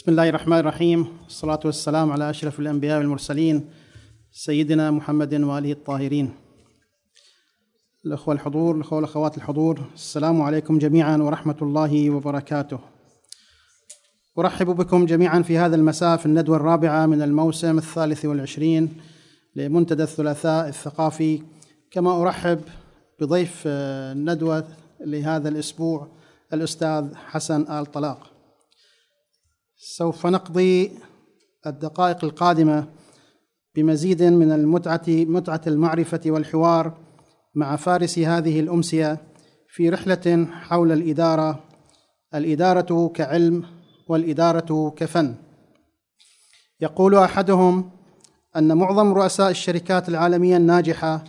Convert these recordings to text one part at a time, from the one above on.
بسم الله الرحمن الرحيم والصلاة والسلام على أشرف الأنبياء والمرسلين سيدنا محمد وآله الطاهرين الأخوة الحضور الأخوة والأخوات الحضور السلام عليكم جميعا ورحمة الله وبركاته أرحب بكم جميعا في هذا المساء في الندوة الرابعة من الموسم الثالث والعشرين لمنتدى الثلاثاء الثقافي كما أرحب بضيف الندوة لهذا الأسبوع الأستاذ حسن آل طلاق سوف نقضي الدقائق القادمة بمزيد من المتعة متعة المعرفة والحوار مع فارس هذه الأمسية في رحلة حول الإدارة الإدارة كعلم والإدارة كفن. يقول أحدهم أن معظم رؤساء الشركات العالمية الناجحة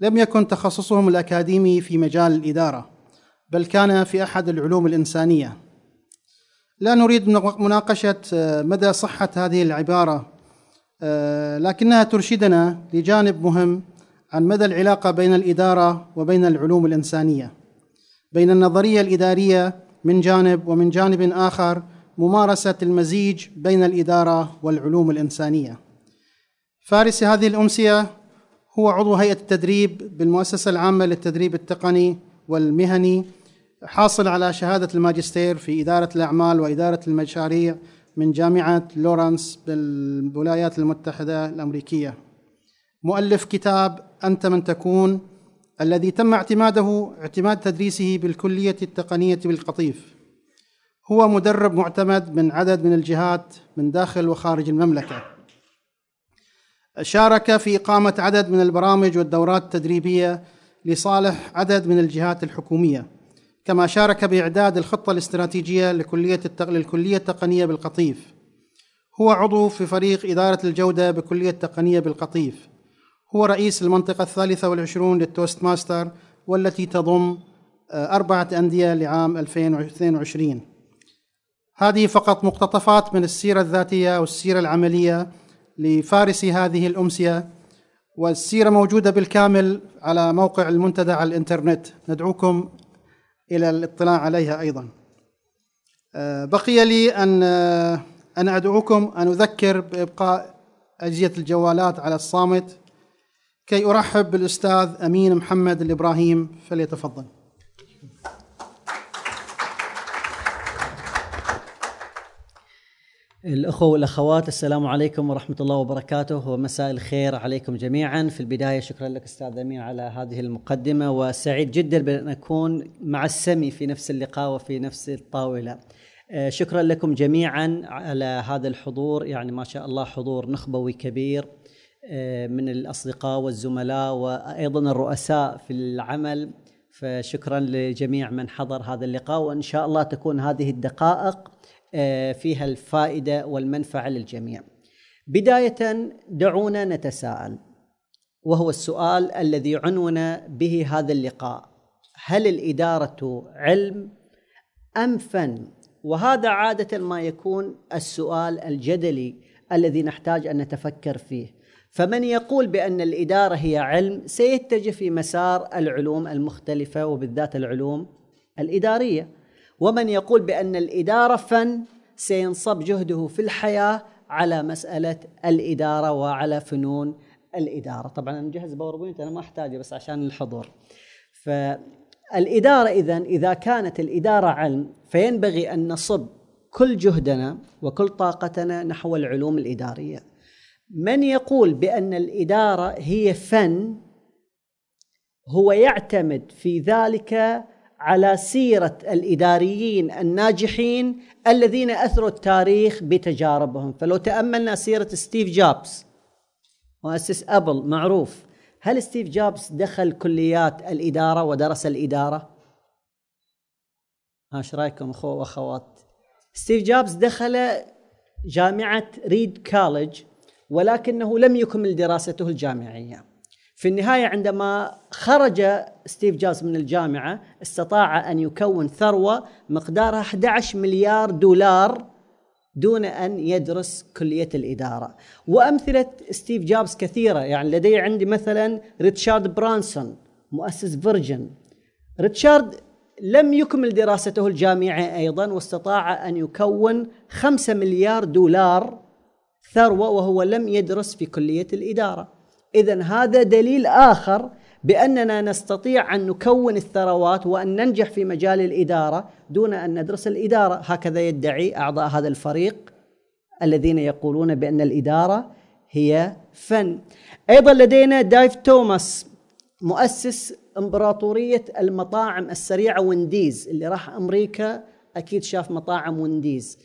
لم يكن تخصصهم الأكاديمي في مجال الإدارة بل كان في أحد العلوم الإنسانية. لا نريد مناقشة مدى صحة هذه العبارة. لكنها ترشدنا لجانب مهم عن مدى العلاقة بين الإدارة وبين العلوم الإنسانية بين النظرية الإدارية من جانب ومن جانب آخر ممارسة المزيج بين الإدارة والعلوم الإنسانية. فارس هذه الأمسية هو عضو هيئة التدريب بالمؤسسة العامة للتدريب التقني والمهني حاصل على شهادة الماجستير في إدارة الأعمال وإدارة المشاريع من جامعة لورنس بالولايات المتحدة الأمريكية. مؤلف كتاب أنت من تكون الذي تم اعتماده اعتماد تدريسه بالكلية التقنية بالقطيف. هو مدرب معتمد من عدد من الجهات من داخل وخارج المملكة. شارك في إقامة عدد من البرامج والدورات التدريبية لصالح عدد من الجهات الحكومية. كما شارك بإعداد الخطة الاستراتيجية لكلية التق... للكلية التقنية بالقطيف. هو عضو في فريق إدارة الجودة بكلية التقنية بالقطيف. هو رئيس المنطقة الثالثة والعشرون للتوست ماستر والتي تضم أربعة أندية لعام 2022 هذه فقط مقتطفات من السيرة الذاتية والسيرة العملية لفارس هذه الأمسية والسيرة موجودة بالكامل على موقع المنتدى على الإنترنت. ندعوكم إلى الاطلاع عليها أيضا. بقي لي أن أنا أدعوكم أن أذكر بإبقاء أجهزة الجوالات على الصامت كي أرحب بالأستاذ أمين محمد الإبراهيم فليتفضل. الأخوة والأخوات السلام عليكم ورحمة الله وبركاته ومساء الخير عليكم جميعا. في البداية شكرا لك أستاذ أمين على هذه المقدمة وسعيد جدا بأن أكون مع السمي في نفس اللقاء وفي نفس الطاولة. شكرا لكم جميعا على هذا الحضور. يعني ما شاء الله حضور نخبوي كبير من الأصدقاء والزملاء وأيضا الرؤساء في العمل. فشكرا لجميع من حضر هذا اللقاء وإن شاء الله تكون هذه الدقائق فيها الفائدة والمنفعة للجميع. بداية دعونا نتساءل وهو السؤال الذي عنون به هذا اللقاء هل الإدارة علم أم فن؟ وهذا عادة ما يكون السؤال الجدلي الذي نحتاج أن نتفكر فيه. فمن يقول بأن الإدارة هي علم سيتجه في مسار العلوم المختلفة وبالذات العلوم الإدارية. ومن يقول بأن الإدارة فن سينصب جهده في الحياة على مسألة الإدارة وعلى فنون الإدارة. طبعا أنا مجهز باوربوينت أنا ما أحتاجه بس عشان الحضور. فالإدارة إذا إذا كانت الإدارة علم فينبغي أن نصب كل جهدنا وكل طاقتنا نحو العلوم الإدارية. من يقول بأن الإدارة هي فن هو يعتمد في ذلك على سيرة الإداريين الناجحين الذين أثروا التاريخ بتجاربهم فلو تأملنا سيرة ستيف جوبز مؤسس أبل معروف هل ستيف جوبز دخل كليات الإدارة ودرس الإدارة؟ إيش رأيكم اخوه واخوات؟ ستيف جوبز دخل جامعة ريد كولج ولكنه لم يكمل دراسته الجامعية في النهاية عندما خرج ستيف جوبز من الجامعة استطاع أن يكون ثروة مقدارها 11 مليار دولار دون أن يدرس كلية الإدارة. وأمثلة ستيف جوبز كثيرة يعني لدي عندي مثلا ريتشارد برانسون مؤسس فيرجن. ريتشارد لم يكمل دراسته الجامعية أيضا واستطاع أن يكون خمسة مليار دولار ثروة وهو لم يدرس في كلية الإدارة. إذا هذا دليل آخر بأننا نستطيع أن نكون الثروات وأن ننجح في مجال الإدارة دون أن ندرس الإدارة. هكذا يدعي أعضاء هذا الفريق الذين يقولون بأن الإدارة هي فن. أيضا لدينا دايف توماس مؤسس إمبراطورية المطاعم السريعة وينديز اللي راح أمريكا أكيد شاف مطاعم وينديز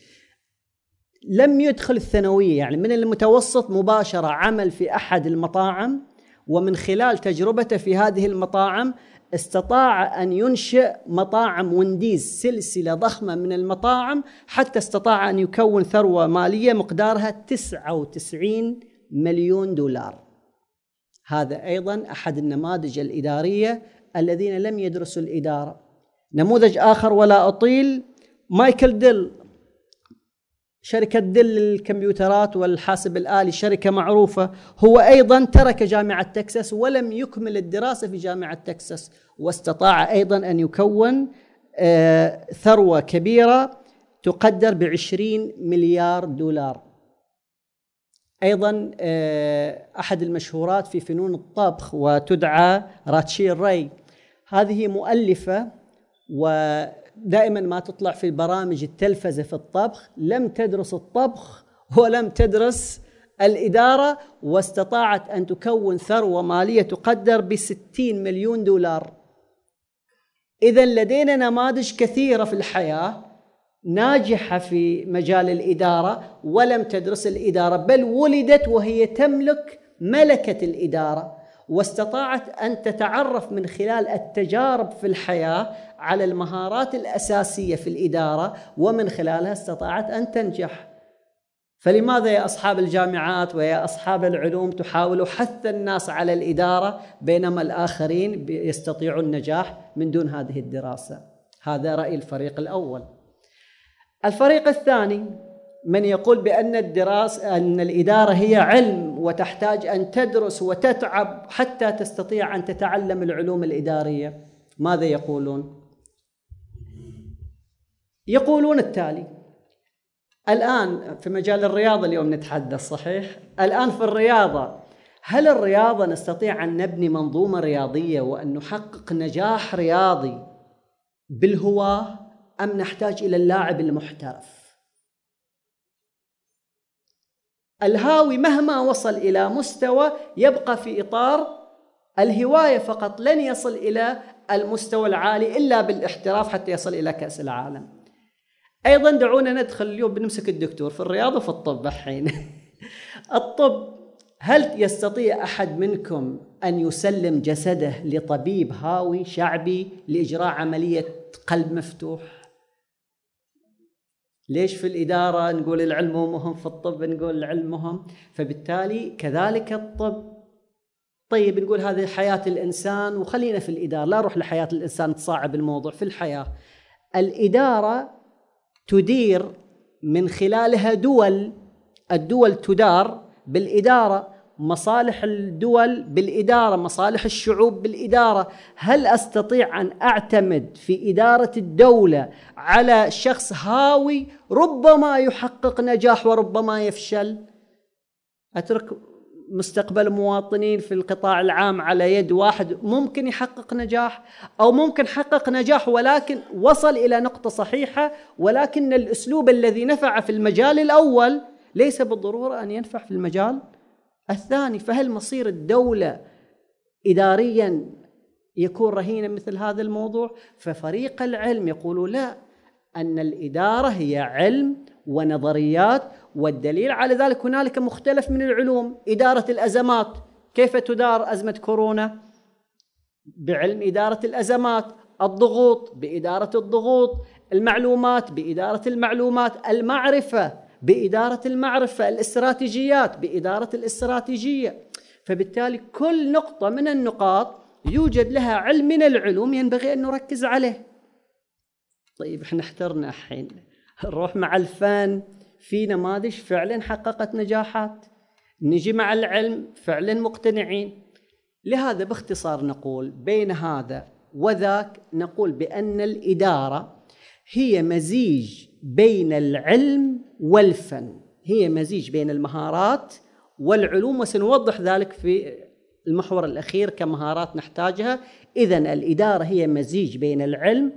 لم يدخل الثانوية يعني من المتوسط مباشرة عمل في أحد المطاعم ومن خلال تجربته في هذه المطاعم استطاع أن ينشئ مطاعم وينديز سلسلة ضخمة من المطاعم حتى استطاع أن يكون ثروة مالية مقدارها 99 مليون دولار. هذا أيضا أحد النماذج الإدارية الذين لم يدرسوا الإدارة. نموذج آخر ولا أطيل مايكل ديل شركة ديل للكمبيوترات والحاسب الآلي شركة معروفة. هو أيضا ترك جامعة تكساس ولم يكمل الدراسة في جامعة تكساس واستطاع أيضا أن يكون آه، ثروة كبيرة تقدر بعشرين مليار دولار. أيضا آه، أحد المشهورات في فنون الطبخ وتدعى راتشيل راي. هذه مؤلفة ودائما ما تطلع في برامج التلفزة في الطبخ لم تدرس الطبخ ولم تدرس الإدارة واستطاعت أن تكون ثروة مالية تقدر بستين مليون دولار. إذا لدينا نماذج كثيرة في الحياة ناجحة في مجال الإدارة ولم تدرس الإدارة بل ولدت وهي تملك ملكة الإدارة. واستطاعت أن تتعرف من خلال التجارب في الحياة على المهارات الأساسية في الإدارة ومن خلالها استطاعت أن تنجح. فلماذا يا أصحاب الجامعات ويا أصحاب العلوم تحاولوا حث الناس على الإدارة بينما الآخرين يستطيعوا النجاح من دون هذه الدراسة؟ هذا رأي الفريق الأول. الفريق الثاني من يقول بأن الدراسة أن الإدارة هي علم وتحتاج أن تدرس وتتعب حتى تستطيع أن تتعلم العلوم الإدارية ماذا يقولون؟ يقولون التالي الآن في مجال الرياضة اليوم نتحدث صحيح؟ الآن في الرياضة هل الرياضة نستطيع أن نبني منظومة رياضية وأن نحقق نجاح رياضي بالهواة أم نحتاج إلى اللاعب المحترف الهاوي مهما وصل إلى مستوى يبقى في إطار الهواية فقط لن يصل إلى المستوى العالي إلا بالإحتراف حتى يصل إلى كأس العالم. أيضا دعونا ندخل اليوم بنمسك الدكتور في الرياضة وفي الطب الحين. الطب هل يستطيع أحد منكم أن يسلم جسده لطبيب هاوي شعبي لإجراء عملية قلب مفتوح؟ ليش في الإدارة نقول العلم مهم في الطب نقول العلم مهم فبالتالي كذلك الطب. طيب نقول هذه حياة الإنسان وخلينا في الإدارة. لا نروح لحياة الإنسان تصاعب الموضوع في الحياة. الإدارة تدير من خلالها دول. الدول تدار بالإدارة. مصالح الدول بالإدارة مصالح الشعوب بالإدارة. هل أستطيع أن أعتمد في إدارة الدولة على شخص هاوي ربما يحقق نجاح وربما يفشل؟ أترك مستقبل مواطنين في القطاع العام على يد واحد ممكن يحقق نجاح أو ممكن حقق نجاح ولكن وصل إلى نقطة صحيحة ولكن الأسلوب الذي نفع في المجال الأول ليس بالضرورة أن ينفع في المجال الثاني فهل مصير الدولة إداريا يكون رهينا مثل هذا الموضوع؟ ففريق العلم يقول لا أن الإدارة هي علم ونظريات والدليل على ذلك هنالك مختلف من العلوم. إدارة الأزمات كيف تدار أزمة كورونا؟ بعلم إدارة الأزمات الضغوط بإدارة الضغوط المعلومات بإدارة المعلومات المعرفة بإدارة المعرفة الاستراتيجيات بإدارة الاستراتيجية. فبالتالي كل نقطة من النقاط يوجد لها علم من العلوم ينبغي أن نركز عليه. طيب إحنا احترنا الحين. نروح مع الفن. في نماذج فعلا حققت نجاحات. نجي مع العلم فعلا مقتنعين. لهذا باختصار نقول بين هذا وذاك نقول بأن الإدارة هي مزيج بين العلم والفن. هي مزيج بين المهارات والعلوم وسنوضح ذلك في المحور الأخير كمهارات نحتاجها. إذا الإدارة هي مزيج بين العلم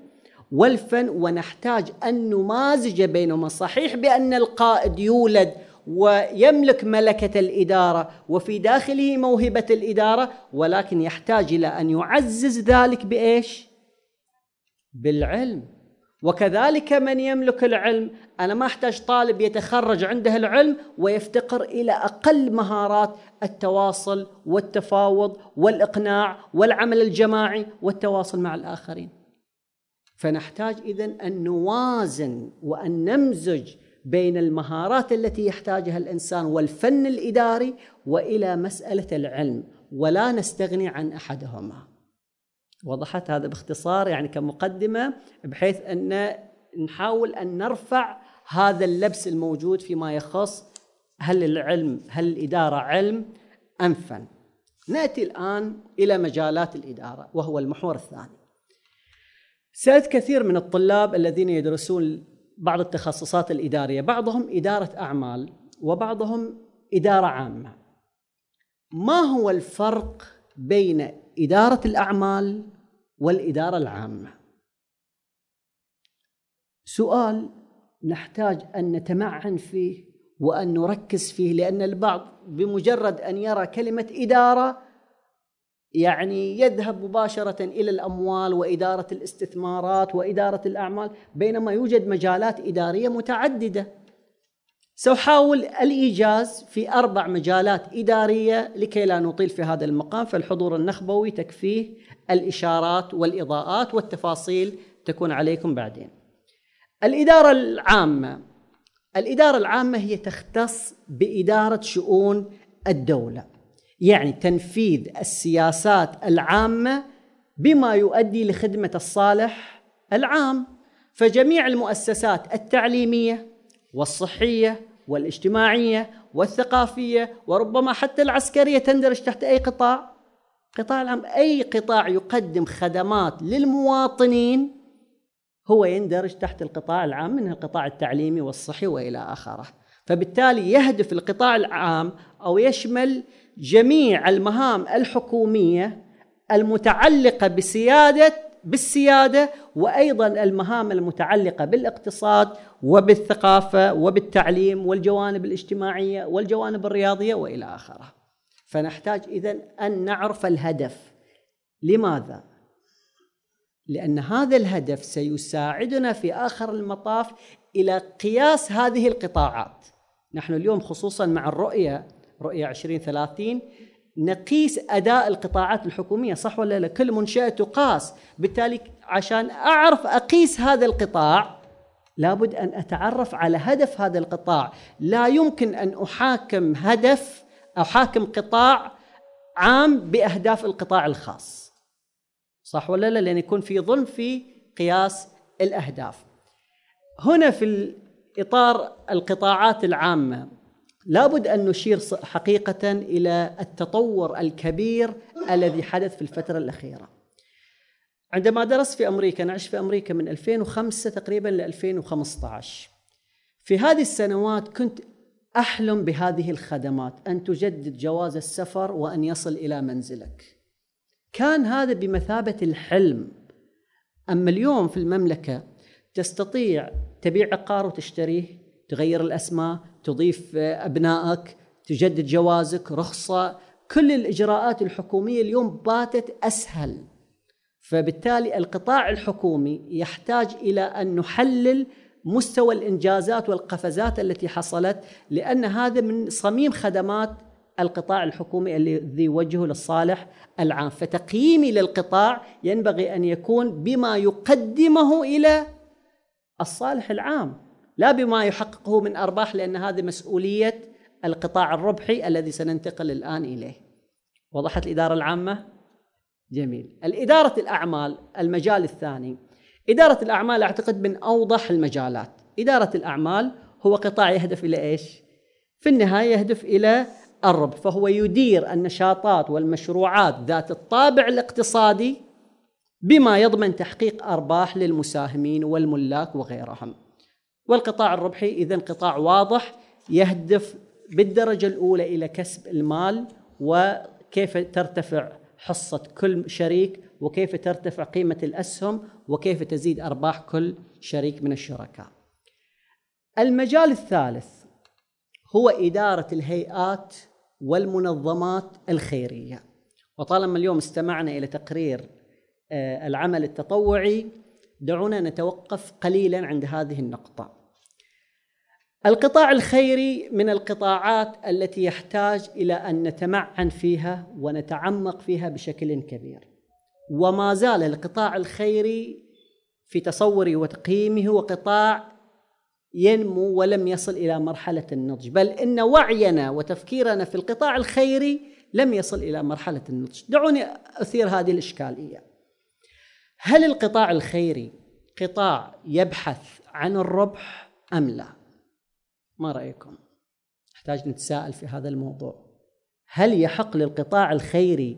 والفن ونحتاج أن نمازج بينهما. صحيح بأن القائد يولد ويملك ملكة الإدارة وفي داخله موهبة الإدارة ولكن يحتاج إلى أن يعزز ذلك بإيش؟ بالعلم. وكذلك من يملك العلم أنا ما أحتاج طالب يتخرج عنده العلم ويفتقر إلى أقل مهارات التواصل والتفاوض والإقناع والعمل الجماعي والتواصل مع الآخرين فنحتاج إذن أن نوازن وأن نمزج بين المهارات التي يحتاجها الإنسان والفن الإداري وإلى مسألة العلم ولا نستغني عن أحدهما. وضحت هذا باختصار يعني كمقدمة بحيث أن نحاول أن نرفع هذا اللبس الموجود فيما يخص هل العلم هل الإدارة علم أم فن؟ نأتي الآن إلى مجالات الإدارة وهو المحور الثاني. سألت كثير من الطلاب الذين يدرسون بعض التخصصات الإدارية بعضهم إدارة أعمال وبعضهم إدارة عامة ما هو الفرق بين إدارة الأعمال والإدارة العامة. سؤال نحتاج أن نتمعن فيه وأن نركز فيه لأن البعض بمجرد أن يرى كلمة إدارة يعني يذهب مباشرة إلى الأموال وإدارة الاستثمارات وإدارة الأعمال بينما يوجد مجالات إدارية متعددة. سأحاول الإيجاز في أربع مجالات إدارية لكي لا نطيل في هذا المقام فالحضور النخبوي تكفيه الإشارات والإضاءات والتفاصيل تكون عليكم بعدين. الإدارة العامة الإدارة العامة هي تختص بإدارة شؤون الدولة يعني تنفيذ السياسات العامة بما يؤدي لخدمة الصالح العام. فجميع المؤسسات التعليمية والصحية والاجتماعية والثقافية وربما حتى العسكرية تندرج تحت أي قطاع. قطاع العام أي قطاع يقدم خدمات للمواطنين هو يندرج تحت القطاع العام من القطاع التعليمي والصحي وإلى آخره. فبالتالي يهدف القطاع العام أو يشمل جميع المهام الحكومية المتعلقة بسيادة بالسيادة وأيضا المهام المتعلقة بالاقتصاد وبالثقافة وبالتعليم والجوانب الاجتماعية والجوانب الرياضية وإلى آخره. فنحتاج اذا أن نعرف الهدف. لماذا؟ لأن هذا الهدف سيساعدنا في آخر المطاف إلى قياس هذه القطاعات. نحن اليوم خصوصا مع الرؤية رؤية 2030 نقيس أداء القطاعات الحكومية صح ولا لا كل منشأة تقاس بالتالي عشان أعرف أقيس هذا القطاع لابد أن أتعرف على هدف هذا القطاع. لا يمكن أن أحاكم هدف أحاكم قطاع عام بأهداف القطاع الخاص. صح ولا لا؟ لأن يكون في ظلم في قياس الأهداف. هنا في إطار القطاعات العامة لابد أن نشير حقيقة إلى التطور الكبير الذي حدث في الفترة الأخيرة. عندما درست في أمريكا نعيش في أمريكا من 2005 تقريبا ل 2015. في هذه السنوات كنت أحلم بهذه الخدمات أن تجدد جواز السفر وأن يصل إلى منزلك. كان هذا بمثابة الحلم. أما اليوم في المملكة تستطيع تبيع عقار وتشتريه، تغير الأسماء، تضيف أبنائك تجدد جوازك رخصة كل الإجراءات الحكومية اليوم باتت أسهل فبالتالي القطاع الحكومي يحتاج إلى أن نحلل مستوى الإنجازات والقفزات التي حصلت لأن هذا من صميم خدمات القطاع الحكومي الذي يوجهه للصالح العام فتقييمي للقطاع ينبغي أن يكون بما يقدمه إلى الصالح العام لا بما يحققه من أرباح لأن هذه مسؤولية القطاع الربحي الذي سننتقل الآن إليه. وضحت الإدارة العامة؟ جميل. الإدارة الأعمال المجال الثاني. إدارة الأعمال أعتقد من أوضح المجالات. إدارة الأعمال هو قطاع يهدف إلى إيش؟ في النهاية يهدف إلى الربح، فهو يدير النشاطات والمشروعات ذات الطابع الاقتصادي بما يضمن تحقيق أرباح للمساهمين والملاك وغيرهم. والقطاع الربحي إذا قطاع واضح يهدف بالدرجة الأولى إلى كسب المال وكيف ترتفع حصة كل شريك وكيف ترتفع قيمة الأسهم وكيف تزيد أرباح كل شريك من الشركاء. المجال الثالث هو إدارة الهيئات والمنظمات الخيرية. وطالما اليوم استمعنا إلى تقرير آه، العمل التطوعي دعونا نتوقف قليلا عند هذه النقطة. القطاع الخيري من القطاعات التي يحتاج إلى أن نتمعن فيها ونتعمق فيها بشكل كبير. وما زال القطاع الخيري في تصوري وتقييمه هو قطاع ينمو ولم يصل إلى مرحلة النضج، بل إن وعينا وتفكيرنا في القطاع الخيري لم يصل إلى مرحلة النضج. دعوني أثير هذه الإشكالية. هل القطاع الخيري قطاع يبحث عن الربح أم لا؟ ما رأيكم؟ نحتاج نتساءل في هذا الموضوع. هل يحق للقطاع الخيري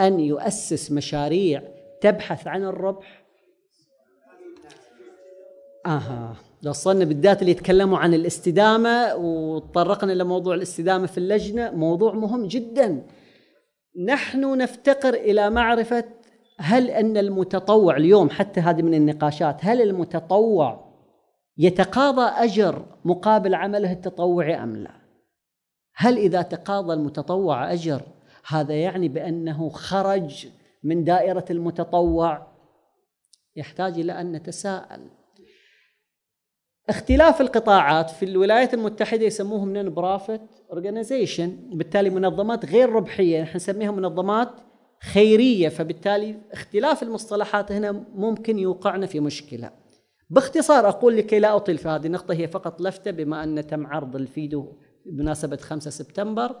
أن يؤسس مشاريع تبحث عن الربح؟ آها وصلنا بالذات اللي يتكلموا عن الاستدامة وتطرقنا لموضوع الاستدامة في اللجنة موضوع مهم جدا نحن نفتقر إلى معرفة هل أن المتطوع اليوم حتى هذه من النقاشات هل المتطوع يتقاضى أجر مقابل عمله التطوعي أم لا؟ هل إذا تقاضى المتطوع أجر هذا يعني بأنه خرج من دائرة المتطوع؟ يحتاج إلى أن نتساءل. اختلاف القطاعات في الولايات المتحدة يسموهم non-profit organization، بالتالي منظمات غير ربحية نحن نسميها منظمات خيرية فبالتالي اختلاف المصطلحات هنا ممكن يوقعنا في مشكلة. باختصار أقول لكي لا أطيل في هذه النقطة هي فقط لفتة بما أن تم عرض الفيديو بمناسبة 5 سبتمبر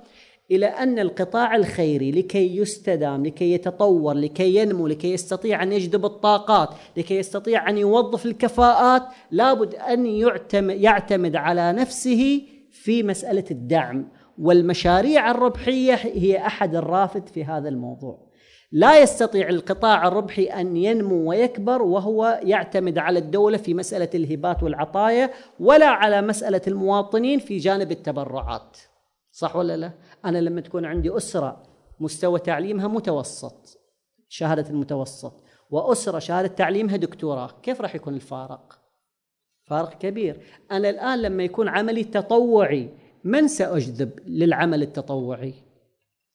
إلى أن القطاع الخيري لكي يستدام، لكي يتطور، لكي ينمو، لكي يستطيع أن يجذب الطاقات، لكي يستطيع أن يوظف الكفاءات، لابد أن يعتمد, على نفسه في مسألة الدعم، والمشاريع الربحية هي أحد الرافد في هذا الموضوع. لا يستطيع القطاع الربحي أن ينمو ويكبر وهو يعتمد على الدولة في مسألة الهبات والعطايا ولا على مسألة المواطنين في جانب التبرعات. صح ولا لا؟ أنا لما تكون عندي أسرة مستوى تعليمها متوسط شهادة المتوسط وأسرة شهادة تعليمها دكتوراه، كيف راح يكون الفارق؟ فارق كبير، أنا الآن لما يكون عملي تطوعي من سأجذب للعمل التطوعي؟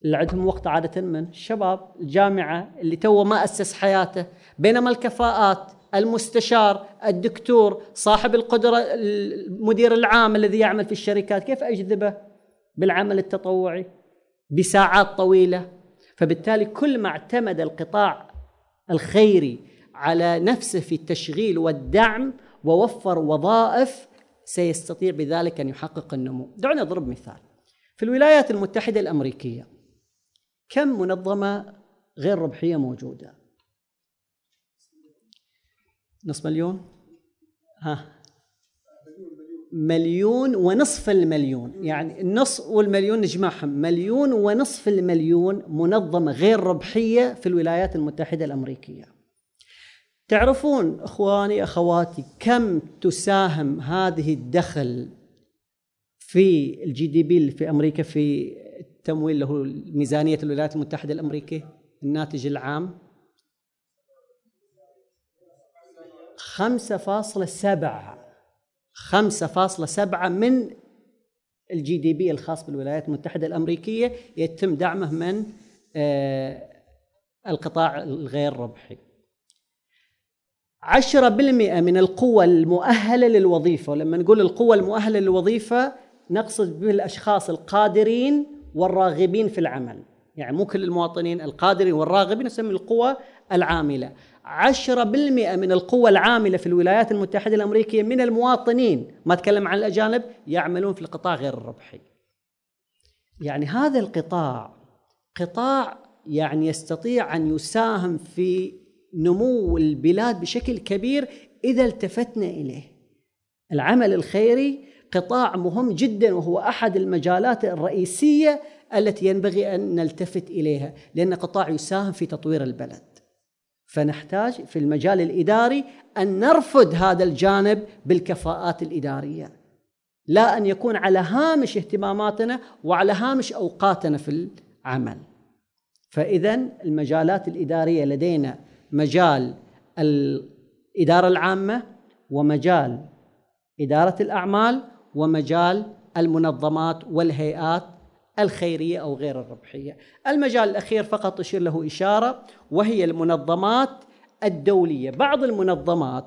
اللي عندهم وقت عادة من الشباب الجامعة اللي تو ما أسس حياته بينما الكفاءات المستشار الدكتور صاحب القدرة المدير العام الذي يعمل في الشركات كيف أجذبه؟ بالعمل التطوعي بساعات طويلة. فبالتالي كل ما اعتمد القطاع الخيري على نفسه في التشغيل والدعم ووفر وظائف سيستطيع بذلك أن يحقق النمو. دعوني أضرب مثال. في الولايات المتحدة الأمريكية كم منظمة غير ربحية موجودة؟ نصف مليون؟ ها. مليون ونصف المليون. يعني النص والمليون نجمعهم. مليون ونصف المليون منظمة غير ربحية في الولايات المتحدة الأمريكية. تعرفون أخواني أخواتي كم تساهم هذه الدخل في ال GDP في أمريكا في التمويل له ميزانية الولايات المتحدة الأمريكية الناتج العام خمسة فاصلة سبعة خمسة فاصلة سبعة من ال GDP الخاص بالولايات المتحدة الأمريكية يتم دعمه من آه، القطاع الغير ربحي. عشرة بالمئة من القوة المؤهلة للوظيفة ولما نقول القوة المؤهلة للوظيفة نقصد بالأشخاص القادرين والراغبين في العمل. يعني مو كل المواطنين القادرين والراغبين نسمي القوى العاملة. عشرة بالمئة من القوى العاملة في الولايات المتحدة الأمريكية من المواطنين ما أتكلم عن الأجانب يعملون في القطاع غير الربحي. يعني هذا القطاع قطاع يعني يستطيع أن يساهم في نمو البلاد بشكل كبير إذا التفتنا إليه. العمل الخيري قطاع مهم جدا وهو أحد المجالات الرئيسية التي ينبغي أن نلتفت إليها لأن قطاع يساهم في تطوير البلد. فنحتاج في المجال الإداري أن نرفض هذا الجانب بالكفاءات الإدارية لا أن يكون على هامش اهتماماتنا وعلى هامش أوقاتنا في العمل فاذا المجالات الإدارية لدينا مجال الإدارة العامة ومجال إدارة الأعمال ومجال المنظمات والهيئات الخيرية أو غير الربحية. المجال الأخير فقط أشير له إشارة وهي المنظمات الدولية، بعض المنظمات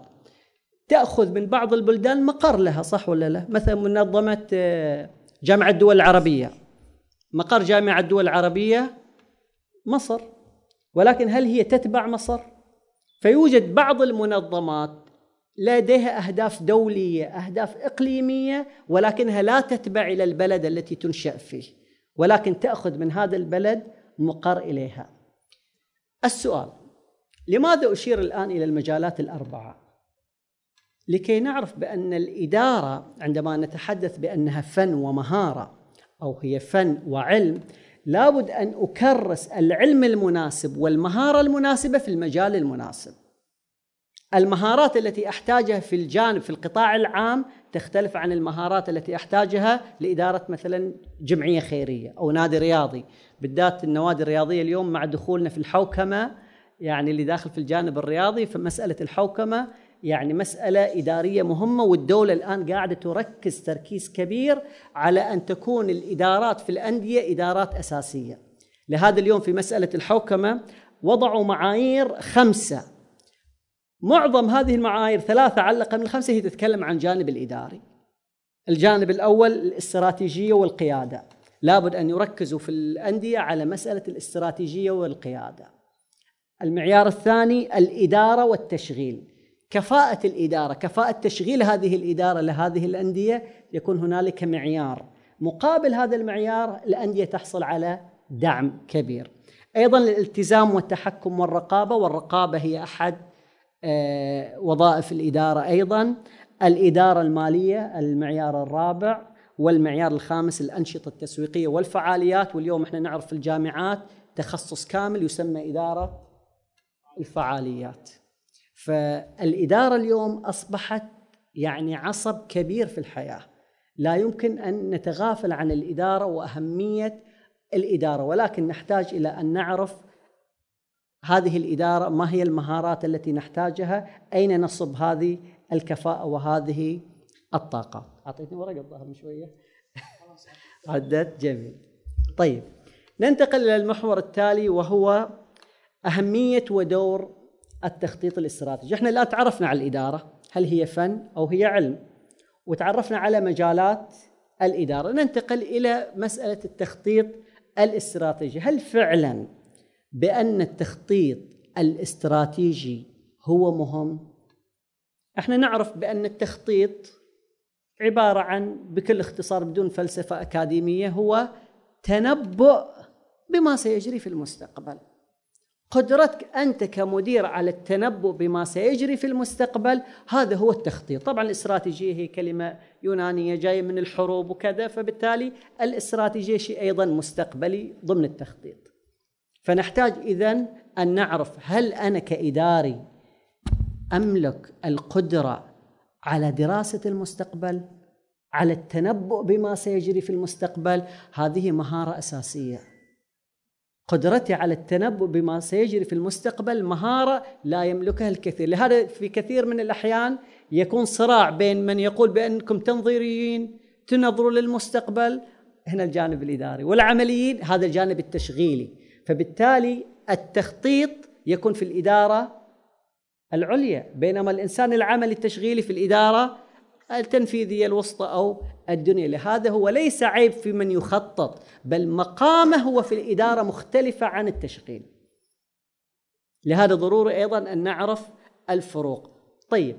تأخذ من بعض البلدان مقر لها صح ولا لا؟ مثلا منظمة آه، جامعة الدول العربية مقر جامعة الدول العربية مصر ولكن هل هي تتبع مصر؟ فيوجد بعض المنظمات لديها أهداف دولية، أهداف إقليمية ولكنها لا تتبع إلى البلد التي تنشأ فيه، ولكن تأخذ من هذا البلد مقر إليها. السؤال لماذا أشير الآن إلى المجالات الأربعة؟ لكي نعرف بأن الإدارة عندما نتحدث بأنها فن ومهارة أو هي فن وعلم لابد أن أكرس العلم المناسب والمهارة المناسبة في المجال المناسب. المهارات التي أحتاجها في الجانب في القطاع العام تختلف عن المهارات التي أحتاجها لإدارة مثلا جمعية خيرية أو نادي رياضي، بالذات النوادي الرياضية اليوم مع دخولنا في الحوكمة يعني اللي داخل في الجانب الرياضي فمسألة الحوكمة يعني مسألة إدارية مهمة والدولة الآن قاعدة تركز تركيز كبير على أن تكون الإدارات في الأندية إدارات أساسية. لهذا اليوم في مسألة الحوكمة وضعوا معايير خمسة. معظم هذه المعايير ثلاثة على الأقل من الخمسة هي تتكلم عن الجانب الإداري. الجانب الأول الاستراتيجية والقيادة. لابد أن يركزوا في الأندية على مسألة الاستراتيجية والقيادة. المعيار الثاني الإدارة والتشغيل. كفاءة الإدارة كفاءة تشغيل هذه الإدارة لهذه الأندية يكون هنالك معيار. مقابل هذا المعيار الأندية تحصل على دعم كبير. أيضا الالتزام والتحكم والرقابة والرقابة هي أحد وظائف الإدارة أيضا الإدارة المالية المعيار الرابع والمعيار الخامس الأنشطة التسويقية والفعاليات واليوم إحنا نعرف في الجامعات تخصص كامل يسمى إدارة الفعاليات. فالإدارة اليوم أصبحت يعني عصب كبير في الحياة. لا يمكن أن نتغافل عن الإدارة وأهمية الإدارة ولكن نحتاج إلى أن نعرف هذه الإدارة ما هي المهارات التي نحتاجها؟ أين نصب هذه الكفاءة وهذه الطاقة؟ أعطيتني ورقة الظاهر من شوية. عدت. جميل. طيب. ننتقل إلى المحور التالي وهو أهمية ودور التخطيط الاستراتيجي. إحنا الآن تعرفنا على الإدارة هل هي فن أو هي علم وتعرفنا على مجالات الإدارة. ننتقل إلى مسألة التخطيط الاستراتيجي. هل فعلا بأن التخطيط الاستراتيجي هو مهم. إحنا نعرف بأن التخطيط عبارة عن بكل اختصار بدون فلسفة أكاديمية هو تنبؤ بما سيجري في المستقبل. قدرتك أنت كمدير على التنبؤ بما سيجري في المستقبل هذا هو التخطيط، طبعا الاستراتيجية هي كلمة يونانية جاية من الحروب وكذا فبالتالي الاستراتيجية شيء أيضا مستقبلي ضمن التخطيط. فنحتاج اذا أن نعرف هل أنا كإداري أملك القدرة على دراسة المستقبل؟ على التنبؤ بما سيجري في المستقبل؟ هذه مهارة أساسية. قدرتي على التنبؤ بما سيجري في المستقبل مهارة لا يملكها الكثير لهذا في كثير من الأحيان يكون صراع بين من يقول بأنكم تنظيريين تنظروا للمستقبل هنا الجانب الإداري والعمليين هذا الجانب التشغيلي فبالتالي التخطيط يكون في الإدارة العليا بينما الإنسان العملي التشغيلي في الإدارة التنفيذية الوسطى أو الدنيا. لهذا هو ليس عيب في من يخطط بل مقامه هو في الإدارة مختلفة عن التشغيل. لهذا ضروري أيضا أن نعرف الفروق. طيب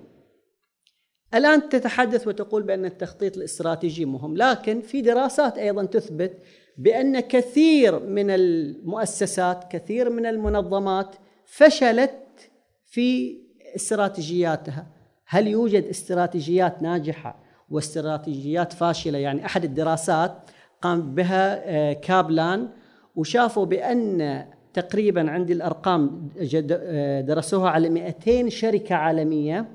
الآن تتحدث وتقول بأن التخطيط الاستراتيجي مهم لكن في دراسات أيضا تثبت بأن كثير من المؤسسات كثير من المنظمات فشلت في استراتيجياتها. هل يوجد استراتيجيات ناجحة واستراتيجيات فاشلة؟ يعني أحد الدراسات قام بها آه، كابلان وشافوا بأن تقريبا عندي الأرقام درسوها على 200 شركة عالمية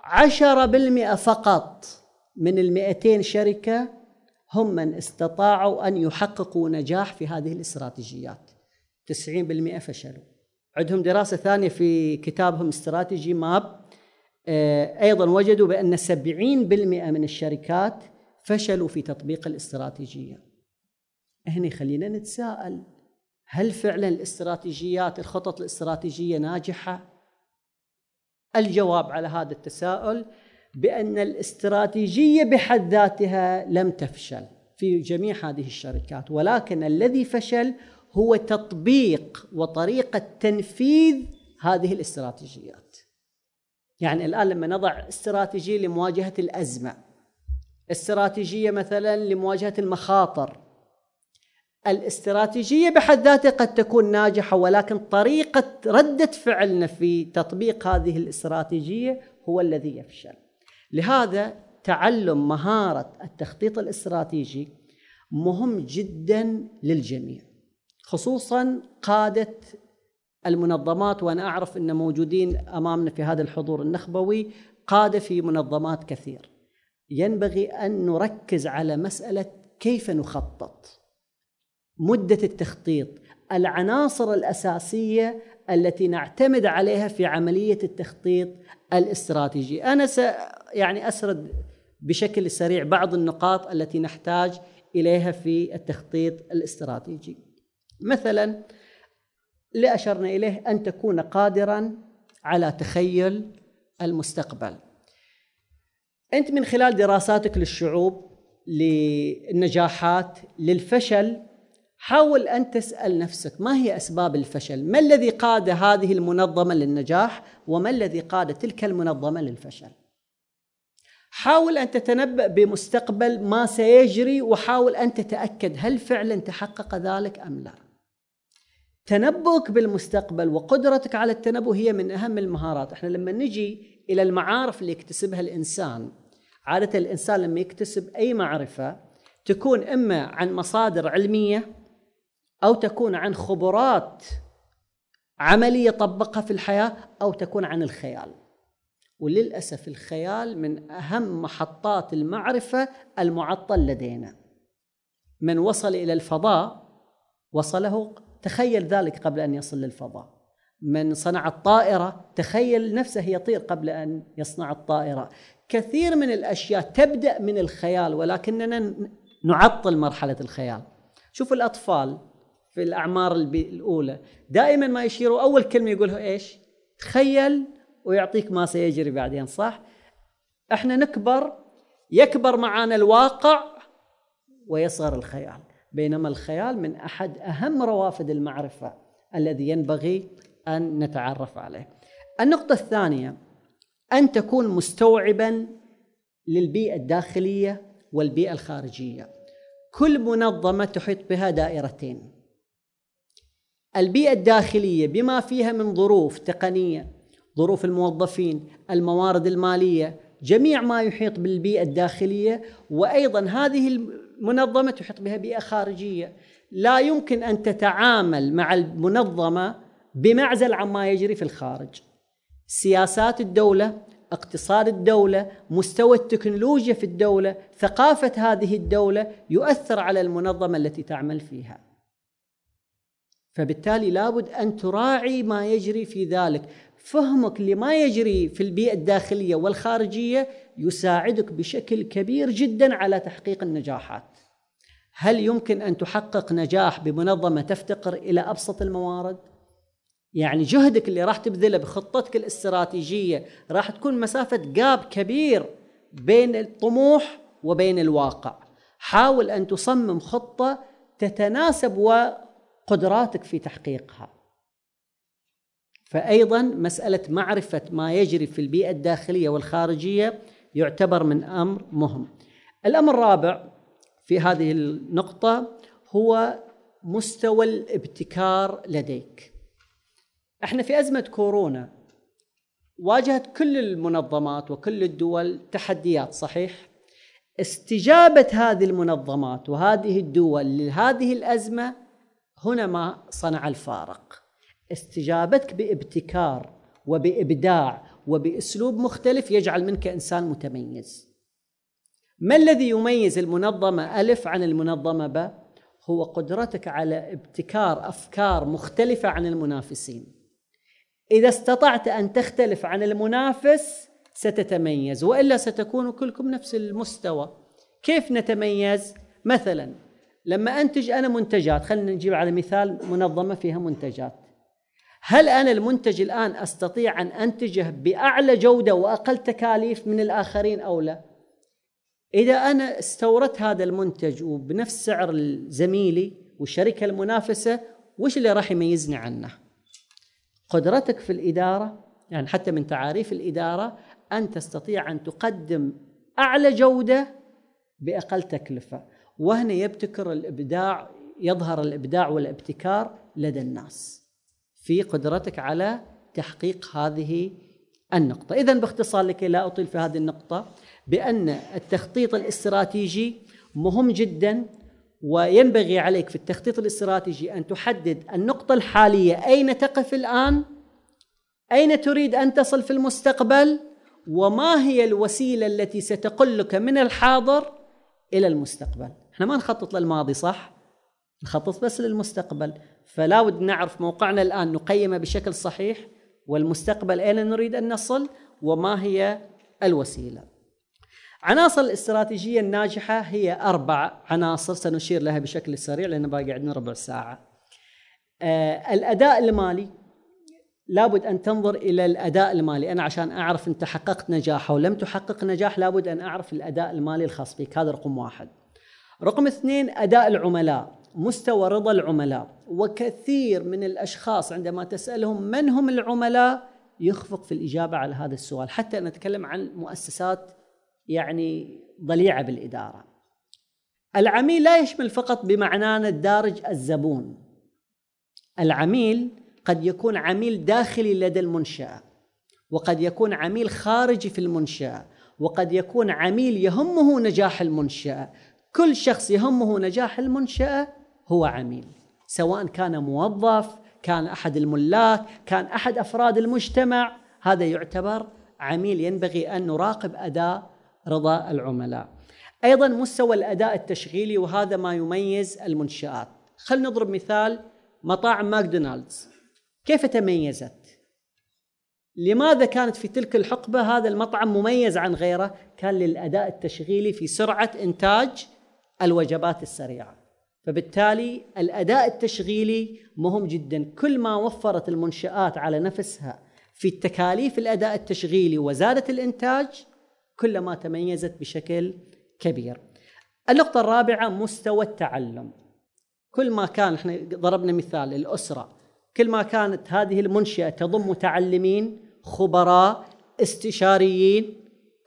10% فقط من ال 200 شركة هم من استطاعوا أن يحققوا نجاح في هذه الاستراتيجيات. 90% فشلوا. عندهم دراسة ثانية في كتابهم استراتيجي ماب آه، أيضا وجدوا بأن 70% من الشركات فشلوا في تطبيق الاستراتيجية. هنا خلينا نتساءل هل فعلا الاستراتيجيات الخطط الاستراتيجية ناجحة؟ الجواب على هذا التساؤل بأن الاستراتيجية بحد ذاتها لم تفشل في جميع هذه الشركات ولكن الذي فشل هو تطبيق وطريقة تنفيذ هذه الاستراتيجيات. يعني الآن لما نضع استراتيجية لمواجهة الأزمة استراتيجية مثلا لمواجهة المخاطر الاستراتيجية بحد ذاتها قد تكون ناجحة ولكن طريقة ردة فعلنا في تطبيق هذه الاستراتيجية هو الذي يفشل. لهذا تعلم مهارة التخطيط الاستراتيجي مهم جدا للجميع خصوصا قادة المنظمات وأنا أعرف أن موجودين أمامنا في هذا الحضور النخبوي قادة في منظمات كثير. ينبغي أن نركز على مسألة كيف نخطط. مدة التخطيط العناصر الأساسية التي نعتمد عليها في عملية التخطيط الاستراتيجي. أنا س يعني أسرد بشكل سريع بعض النقاط التي نحتاج إليها في التخطيط الاستراتيجي. مثلا اللي أشرنا إليه أن تكون قادرا على تخيل المستقبل. أنت من خلال دراساتك للشعوب للنجاحات للفشل حاول أن تسأل نفسك ما هي أسباب الفشل؟ ما الذي قاد هذه المنظمة للنجاح؟ وما الذي قاد تلك المنظمة للفشل؟ حاول أن تتنبأ بمستقبل ما سيجري وحاول أن تتأكد هل فعلا تحقق ذلك أم لا؟ تنبؤك بالمستقبل وقدرتك على التنبؤ هي من أهم المهارات، إحنا لما نجي إلى المعارف اللي يكتسبها الإنسان عادة الإنسان لما يكتسب أي معرفة تكون إما عن مصادر علمية أو تكون عن خبرات عملية طبقها في الحياة أو تكون عن الخيال. وللأسف الخيال من أهم محطات المعرفة المعطل لدينا. من وصل إلى الفضاء وصله تخيل ذلك قبل أن يصل للفضاء. من صنع الطائرة تخيل نفسه يطير قبل أن يصنع الطائرة. كثير من الأشياء تبدأ من الخيال ولكننا نعطل مرحلة الخيال. شوفوا الأطفال. في الأعمار الأولى. دائما ما يشيروا أول كلمة يقولها إيش؟ تخيل ويعطيك ما سيجري بعدين صح؟ إحنا نكبر يكبر معنا الواقع ويصغر الخيال. بينما الخيال من أحد أهم روافد المعرفة الذي ينبغي أن نتعرف عليه. النقطة الثانية أن تكون مستوعبا للبيئة الداخلية والبيئة الخارجية. كل منظمة تحيط بها دائرتين. البيئة الداخلية بما فيها من ظروف تقنية ظروف الموظفين الموارد المالية جميع ما يحيط بالبيئة الداخلية وأيضا هذه المنظمة تحيط بها بيئة خارجية. لا يمكن أن تتعامل مع المنظمة بمعزل عما يجري في الخارج. سياسات الدولة اقتصاد الدولة مستوى التكنولوجيا في الدولة ثقافة هذه الدولة يؤثر على المنظمة التي تعمل فيها. فبالتالي لابد أن تراعي ما يجري في ذلك. فهمك لما يجري في البيئة الداخلية والخارجية يساعدك بشكل كبير جدا على تحقيق النجاحات. هل يمكن أن تحقق نجاح بمنظمة تفتقر إلى أبسط الموارد؟ يعني جهدك اللي راح تبذله بخطتك الاستراتيجية راح تكون مسافة جاب كبير بين الطموح وبين الواقع. حاول أن تصمم خطة تتناسب قدراتك في تحقيقها فايضا مسألة معرفة ما يجري في البيئة الداخلية والخارجية يعتبر من أمر مهم. الأمر الرابع في هذه النقطة هو مستوى الابتكار لديك. إحنا في أزمة كورونا واجهت كل المنظمات وكل الدول تحديات صحيح؟ استجابة هذه المنظمات وهذه الدول لهذه الأزمة هنا ما صنع الفارق. استجابتك بابتكار وبإبداع وبأسلوب مختلف يجعل منك إنسان متميز. ما الذي يميز المنظمة ألف عن المنظمة ب؟ هو قدرتك على ابتكار أفكار مختلفة عن المنافسين. إذا استطعت أن تختلف عن المنافس ستتميز وإلا ستكون كلكم نفس المستوى. كيف نتميز؟ مثلا لما أنتج أنا منتجات خلينا نجيب على مثال منظمة فيها منتجات. هل أنا المنتج الآن أستطيع أن أنتجه بأعلى جودة وأقل تكاليف من الآخرين أو لا؟ إذا أنا استوردت هذا المنتج وبنفس سعر زميلي والشركة المنافسة وش اللي راح يميزني عنه؟ قدرتك في الإدارة يعني حتى من تعاريف الإدارة أن تستطيع أن تقدم أعلى جودة بأقل تكلفة. وهنا يبتكر الإبداع يظهر الإبداع والابتكار لدى الناس في قدرتك على تحقيق هذه النقطة. اذا باختصار لكي لا أطيل في هذه النقطة بأن التخطيط الاستراتيجي مهم جدا وينبغي عليك في التخطيط الاستراتيجي أن تحدد النقطة الحالية أين تقف الآن؟ أين تريد أن تصل في المستقبل؟ وما هي الوسيلة التي ستقلك من الحاضر إلى المستقبل؟ إحنا ما نخطط للماضي صح؟ نخطط بس للمستقبل. فلا بد نعرف موقعنا الآن نقيمه بشكل صحيح والمستقبل أين نريد أن نصل وما هي الوسيلة. عناصر الاستراتيجية الناجحة هي أربع عناصر سنشير لها بشكل سريع لأن باقي عندنا ربع ساعة. آه الأداء المالي لابد أن تنظر إلى الأداء المالي. أنا عشان أعرف أنت حققت نجاح أو لم تحقق نجاح لابد أن أعرف الأداء المالي الخاص بك. هذا رقم واحد. رقم اثنين أداء العملاء مستوى رضا العملاء. وكثير من الأشخاص عندما تسألهم من هم العملاء يخفق في الإجابة على هذا السؤال. حتى نتكلم عن مؤسسات يعني ضليعة بالإدارة. العميل لا يشمل فقط بمعنانا الدارج الزبون. العميل قد يكون عميل داخلي لدى المنشأة وقد يكون عميل خارجي في المنشأة وقد يكون عميل يهمه نجاح المنشأة. كل شخص يهمه نجاح المنشأة هو عميل سواء كان موظف كان أحد الملاك كان أحد أفراد المجتمع هذا يعتبر عميل ينبغي أن نراقب أداء رضا العملاء أيضا مستوى الأداء التشغيلي وهذا ما يميز المنشآت خلينا نضرب مثال مطاعم ماكدونالدز كيف تميزت؟ لماذا كانت في تلك الحقبة هذا المطعم مميز عن غيره؟ كان للأداء التشغيلي في سرعة إنتاج الوجبات السريعة. فبالتالي الأداء التشغيلي مهم جدا. كل ما وفرت المنشآت على نفسها في التكاليف الأداء التشغيلي وزادت الإنتاج كلما تميزت بشكل كبير. النقطة الرابعة مستوى التعلم. كل ما كان إحنا ضربنا مثال الأسرة. كل ما كانت هذه المنشأة تضم متعلمين خبراء استشاريين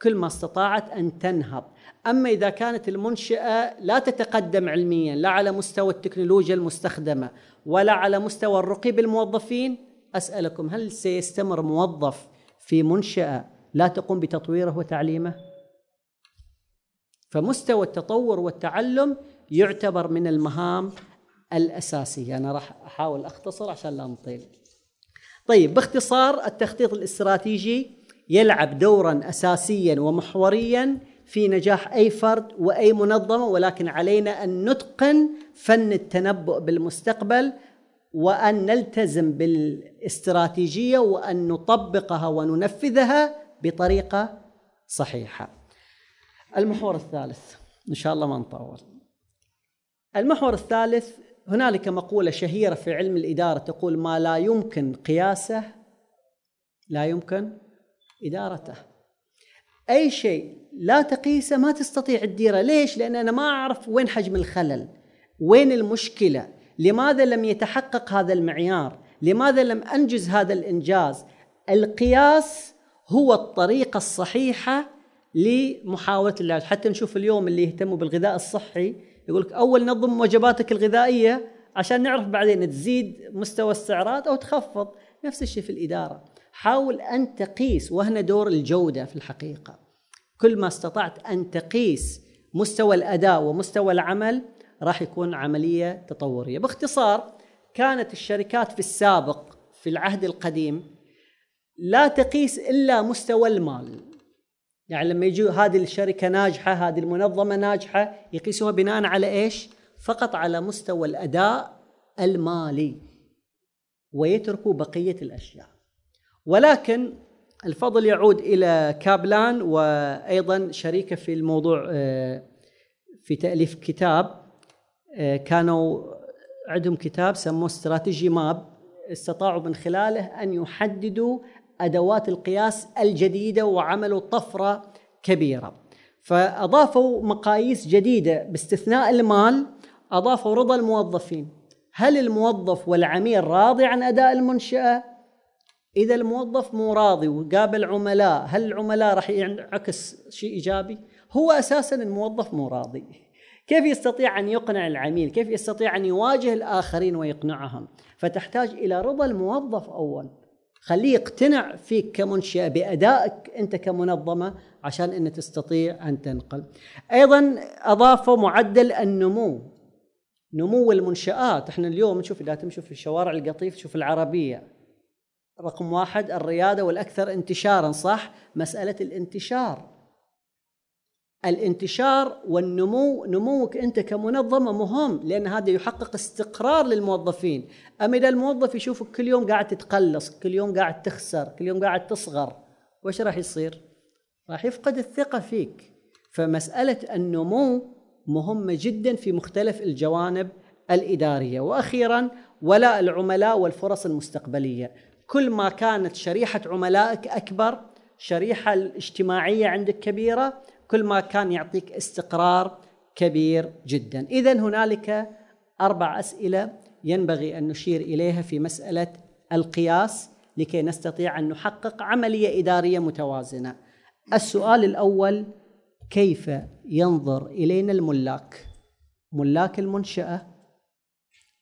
كل ما استطاعت أن تنهض أما إذا كانت المنشأة لا تتقدم علميا لا على مستوى التكنولوجيا المستخدمة ولا على مستوى الرقي بالموظفين أسألكم هل سيستمر موظف في منشأة لا تقوم بتطويره وتعليمه؟ فمستوى التطور والتعلم يعتبر من المهام الأساسية. أنا راح أحاول أختصر عشان لا نطيل. طيب باختصار التخطيط الاستراتيجي يلعب دورا أساسيا ومحوريا في نجاح أي فرد وأي منظمة ولكن علينا أن نتقن فن التنبؤ بالمستقبل وأن نلتزم بالاستراتيجية وأن نطبقها وننفذها بطريقة صحيحة. المحور الثالث. إن شاء الله ما نطول. المحور الثالث هنالك مقولة شهيرة في علم الإدارة تقول ما لا يمكن قياسه لا يمكن إدارته. أي شيء. لا تقيسه ما تستطيع تديره. ليش؟ لأن أنا ما أعرف وين حجم الخلل. وين المشكلة؟ لماذا لم يتحقق هذا المعيار؟ لماذا لم أنجز هذا الإنجاز؟ القياس هو الطريقة الصحيحة لمحاولة العلاج. حتى نشوف اليوم اللي يهتموا بالغذاء الصحي يقول لك أول نظم وجباتك الغذائية عشان نعرف بعدين تزيد مستوى السعرات أو تخفض. نفس الشيء في الإدارة. حاول أن تقيس وهنا دور الجودة في الحقيقة. كل ما استطعت أن تقيس مستوى الأداء ومستوى العمل راح يكون عملية تطورية. باختصار كانت الشركات في السابق في العهد القديم لا تقيس إلا مستوى المال. يعني لما يجوا هذه الشركة ناجحة هذه المنظمة ناجحة يقيسوها بناء على إيش؟ فقط على مستوى الأداء المالي ويتركوا بقية الأشياء. ولكن الفضل يعود إلى كابلان وأيضا شريكة في الموضوع آه، في تأليف كتاب آه، كانوا عندهم كتاب سموه استراتيجي ماب استطاعوا من خلاله أن يحددوا أدوات القياس الجديدة وعملوا طفرة كبيرة. فأضافوا مقاييس جديدة باستثناء المال أضافوا رضا الموظفين. هل الموظف والعميل راضي عن أداء المنشأة؟ إذا الموظف مو راضي وقابل عملاء هل العملاء راح ينعكس شيء إيجابي؟ هو أساسا الموظف مو راضي. كيف يستطيع أن يقنع العميل؟ كيف يستطيع أن يواجه الآخرين ويقنعهم؟ فتحتاج إلى رضا الموظف اول خليه يقتنع فيك كمنشأة بأدائك أنت كمنظمة عشان أن تستطيع أن تنقل. أيضا أضافوا معدل النمو نمو المنشآت. إحنا اليوم نشوف إذا تمشوا في الشوارع القطيف تشوف العربية. رقم واحد الريادة والأكثر انتشارا صح؟ مسألة الانتشار. الانتشار والنمو نموك أنت كمنظمة مهم لأن هذا يحقق استقرار للموظفين. أما إذا الموظف يشوفك كل يوم قاعد تتقلص كل يوم قاعد تخسر كل يوم قاعد تصغر وش راح يصير؟ راح يفقد الثقة فيك. فمسألة النمو مهمة جدا في مختلف الجوانب الإدارية. وأخيرا ولاء العملاء والفرص المستقبلية. كل ما كانت شريحة عملائك أكبر شريحة الاجتماعية عندك كبيرة كل ما كان يعطيك استقرار كبير جدا. اذا هنالك أربع أسئلة ينبغي أن نشير إليها في مسألة القياس لكي نستطيع أن نحقق عملية إدارية متوازنة. السؤال الأول كيف ينظر إلينا الملاك؟ ملاك المنشأة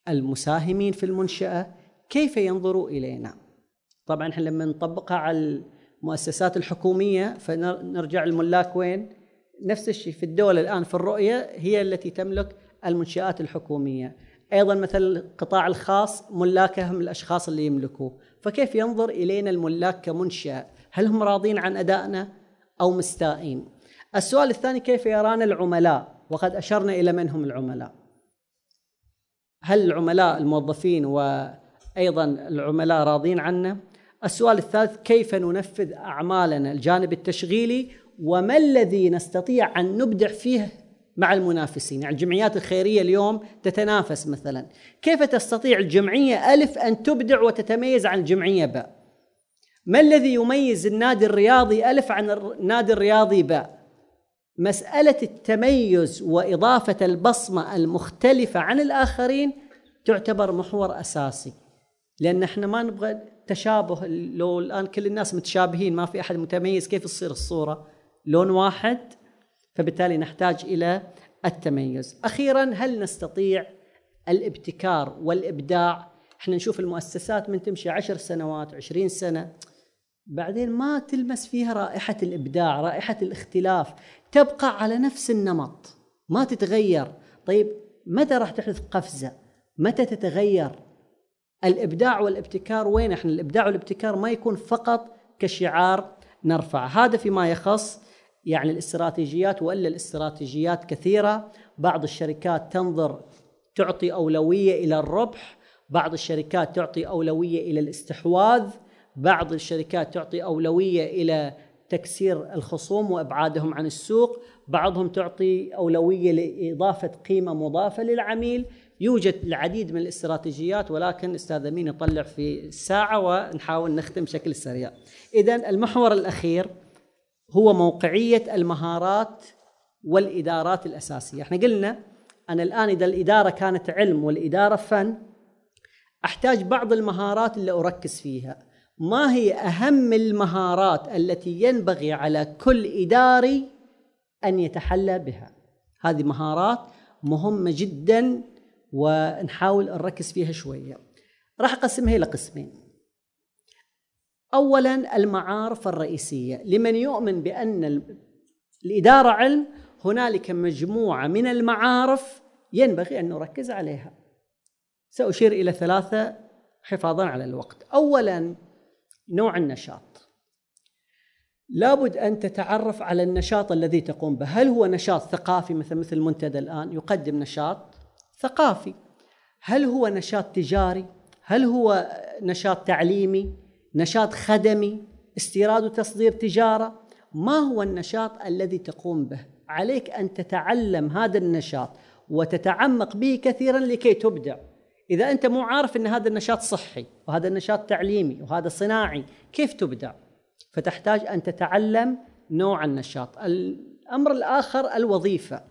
المساهمين في المنشأة كيف ينظروا إلينا؟ طبعا إحنا لما نطبقها على المؤسسات الحكومية فنرجع الملاك وين؟ نفس الشيء في الدولة الآن في الرؤية هي التي تملك المنشآت الحكومية. أيضا مثل القطاع الخاص ملاكهم الأشخاص اللي يملكوه. فكيف ينظر إلينا الملاك كمنشأة؟ هل هم راضين عن أدائنا أو مستائين؟ السؤال الثاني كيف يرانا العملاء؟ وقد أشرنا إلى من هم العملاء؟ هل العملاء الموظفين وأيضا العملاء راضين عنا؟ السؤال الثالث كيف ننفذ أعمالنا؟ الجانب التشغيلي وما الذي نستطيع أن نبدع فيه مع المنافسين؟ يعني الجمعيات الخيرية اليوم تتنافس مثلا. كيف تستطيع الجمعية ألف أن تبدع وتتميز عن الجمعية باء؟ ما الذي يميز النادي الرياضي ألف عن النادي الرياضي باء؟ مسألة التميز وإضافة البصمة المختلفة عن الآخرين تعتبر محور أساسي. لأن إحنا ما نبغى تشابه لو الآن كل الناس متشابهين ما في أحد متميز كيف تصير الصورة لون واحد فبالتالي نحتاج إلى التميز. أخيرا هل نستطيع الابتكار والإبداع؟ إحنا نشوف المؤسسات من تمشي عشر سنوات عشرين سنة بعدين ما تلمس فيها رائحة الإبداع، رائحة الاختلاف، تبقى على نفس النمط ما تتغير. طيب متى راح تحدث قفزة؟ متى تتغير؟ الإبداع والابتكار وين؟ إحنا الإبداع والابتكار ما يكون فقط كشعار نرفع، هذا فيما يخص يعني الاستراتيجيات وإلا الاستراتيجيات كثيرة. بعض الشركات تنظر تعطي أولوية إلى الربح بعض الشركات تعطي أولوية إلى الاستحواذ بعض الشركات تعطي أولوية إلى تكسير الخصوم وإبعادهم عن السوق بعضهم تعطي أولوية لإضافة قيمة مضافة للعميل. يوجد العديد من الاستراتيجيات ولكن أستاذ أمين يطلع في ساعه ونحاول نختم بشكل سريع. اذا المحور الأخير هو موقعية المهارات والإدارات الأساسية، إحنا قلنا أنا الآن إذا الإدارة كانت علم والإدارة فن أحتاج بعض المهارات اللي أركز فيها، ما هي أهم المهارات التي ينبغي على كل إداري أن يتحلى بها؟ هذه مهارات مهمة جدا ونحاول نركز فيها شوية. راح أقسمها إلى قسمين. اولا المعارف الرئيسية. لمن يؤمن بأن الإدارة علم هنالك مجموعة من المعارف ينبغي أن نركز عليها. سأشير إلى ثلاثة حفاظا على الوقت. أولا نوع النشاط. لابد أن تتعرف على النشاط الذي تقوم به. هل هو نشاط ثقافي مثل مثل المنتدى الآن؟ يقدم نشاط. ثقافي. هل هو نشاط تجاري؟ هل هو نشاط تعليمي؟ نشاط خدمي؟ استيراد وتصدير تجارة؟ ما هو النشاط الذي تقوم به؟ عليك أن تتعلم هذا النشاط وتتعمق به كثيرا لكي تبدع. إذا أنت مو عارف أن هذا النشاط صحي وهذا النشاط تعليمي وهذا صناعي كيف تبدع؟ فتحتاج أن تتعلم نوع النشاط. الأمر الآخر الوظيفة.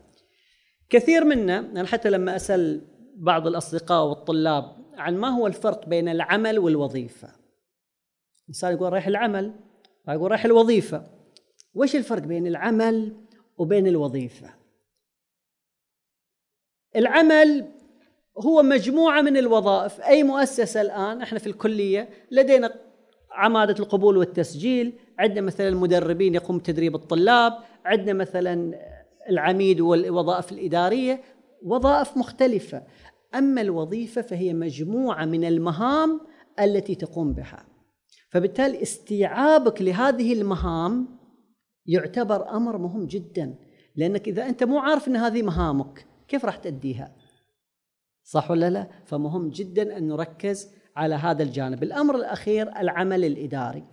كثير منا حتى لما أسأل بعض الأصدقاء والطلاب عن ما هو الفرق بين العمل والوظيفة إنسان يقول رايح العمل يقول رايح الوظيفة. وش الفرق بين العمل وبين الوظيفة؟ العمل هو مجموعة من الوظائف. أي مؤسسة الآن إحنا في الكلية لدينا عمادة القبول والتسجيل عندنا مثلا المدربين يقوم بتدريب الطلاب عندنا مثلا العميد والوظائف الإدارية وظائف مختلفة. أما الوظيفة فهي مجموعة من المهام التي تقوم بها. فبالتالي استيعابك لهذه المهام يعتبر أمر مهم جدا لأنك إذا أنت مو عارف أن هذه مهامك كيف راح تأديها؟ صح ولا لا؟ فمهم جدا أن نركز على هذا الجانب. الأمر الأخير العمل الإداري.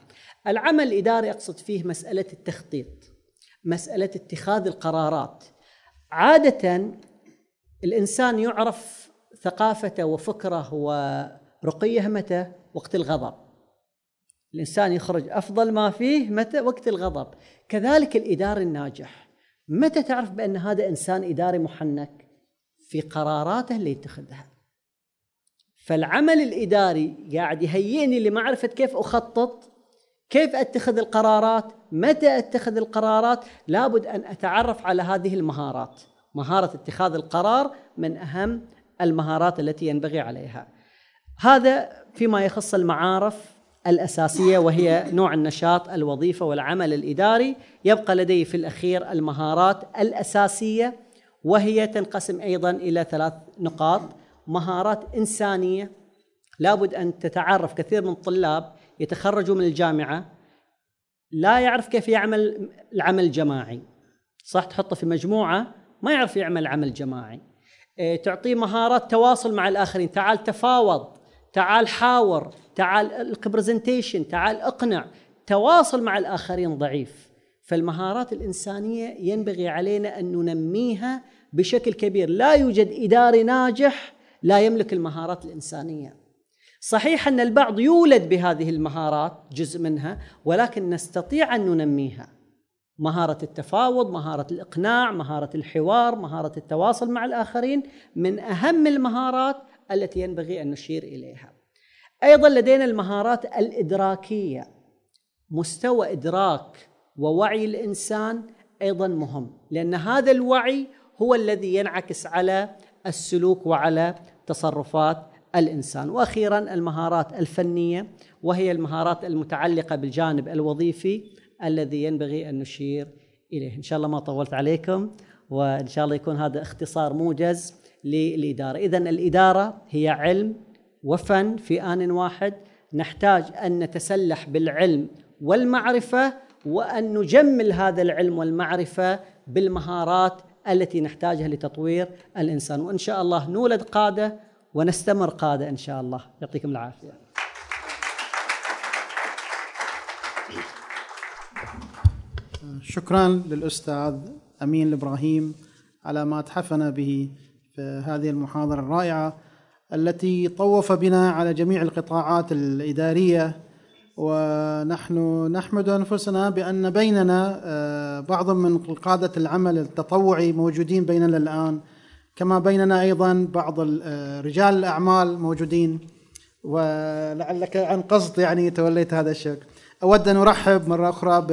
العمل الإداري أقصد فيه مسألة التخطيط. مسألة اتخاذ القرارات. عادة الإنسان يعرف ثقافته وفكره ورقيه متى؟ وقت الغضب. الإنسان يخرج أفضل ما فيه متى؟ وقت الغضب. كذلك الإداري الناجح. متى تعرف بأن هذا إنسان إداري محنك؟ في قراراته اللي يتخذها. فالعمل الإداري قاعد يهيئني لمعرفة كيف أخطط كيف أتخذ القرارات؟ متى أتخذ القرارات؟ لابد أن أتعرف على هذه المهارات. مهارة اتخاذ القرار من أهم المهارات التي ينبغي عليها. هذا فيما يخص المعارف الأساسية وهي نوع النشاط الوظيفة والعمل الإداري. يبقى لدي في الأخير المهارات الأساسية وهي تنقسم أيضا إلى ثلاث نقاط. مهارات إنسانية لابد أن تتعرف كثير من الطلاب يتخرجوا من الجامعة لا يعرف كيف يعمل العمل الجماعي. صح؟ تحطه في مجموعة ما يعرف يعمل عمل جماعي. إيه، تعطيه مهارات تواصل مع الآخرين. تعال تفاوض تعال حاور تعال البرزنتيشن تعال اقنع. تواصل مع الآخرين ضعيف. فالمهارات الإنسانية ينبغي علينا أن ننميها بشكل كبير. لا يوجد إداري ناجح لا يملك المهارات الإنسانية. صحيح أن البعض يولد بهذه المهارات جزء منها ولكن نستطيع أن ننميها مهارة التفاوض، مهارة الإقناع، مهارة الحوار، مهارة التواصل مع الآخرين من أهم المهارات التي ينبغي أن نشير إليها. أيضا لدينا المهارات الإدراكية مستوى إدراك ووعي الإنسان أيضا مهم لأن هذا الوعي هو الذي ينعكس على السلوك وعلى تصرفات الإنسان. وأخيرا المهارات الفنية وهي المهارات المتعلقة بالجانب الوظيفي الذي ينبغي أن نشير إليه. إن شاء الله ما طولت عليكم وإن شاء الله يكون هذا اختصار موجز للإدارة. اذا الإدارة هي علم وفن في آن واحد. نحتاج أن نتسلح بالعلم والمعرفة وأن نجمل هذا العلم والمعرفة بالمهارات التي نحتاجها لتطوير الإنسان. وإن شاء الله نولد قادة ونستمر قادة إن شاء الله. يعطيكم العافية. شكرا للأستاذ أمين الابراهيم على ما اتحفنا به في هذه المحاضرة الرائعة التي طوف بنا على جميع القطاعات الإدارية ونحن نحمد أنفسنا بأن بيننا آه، بعض من قادة العمل التطوعي موجودين بيننا الآن كما بيننا أيضا بعض آه، رجال الأعمال موجودين ولعلك عن قصد يعني توليت هذا الشكل أود أن أرحب مرة أخرى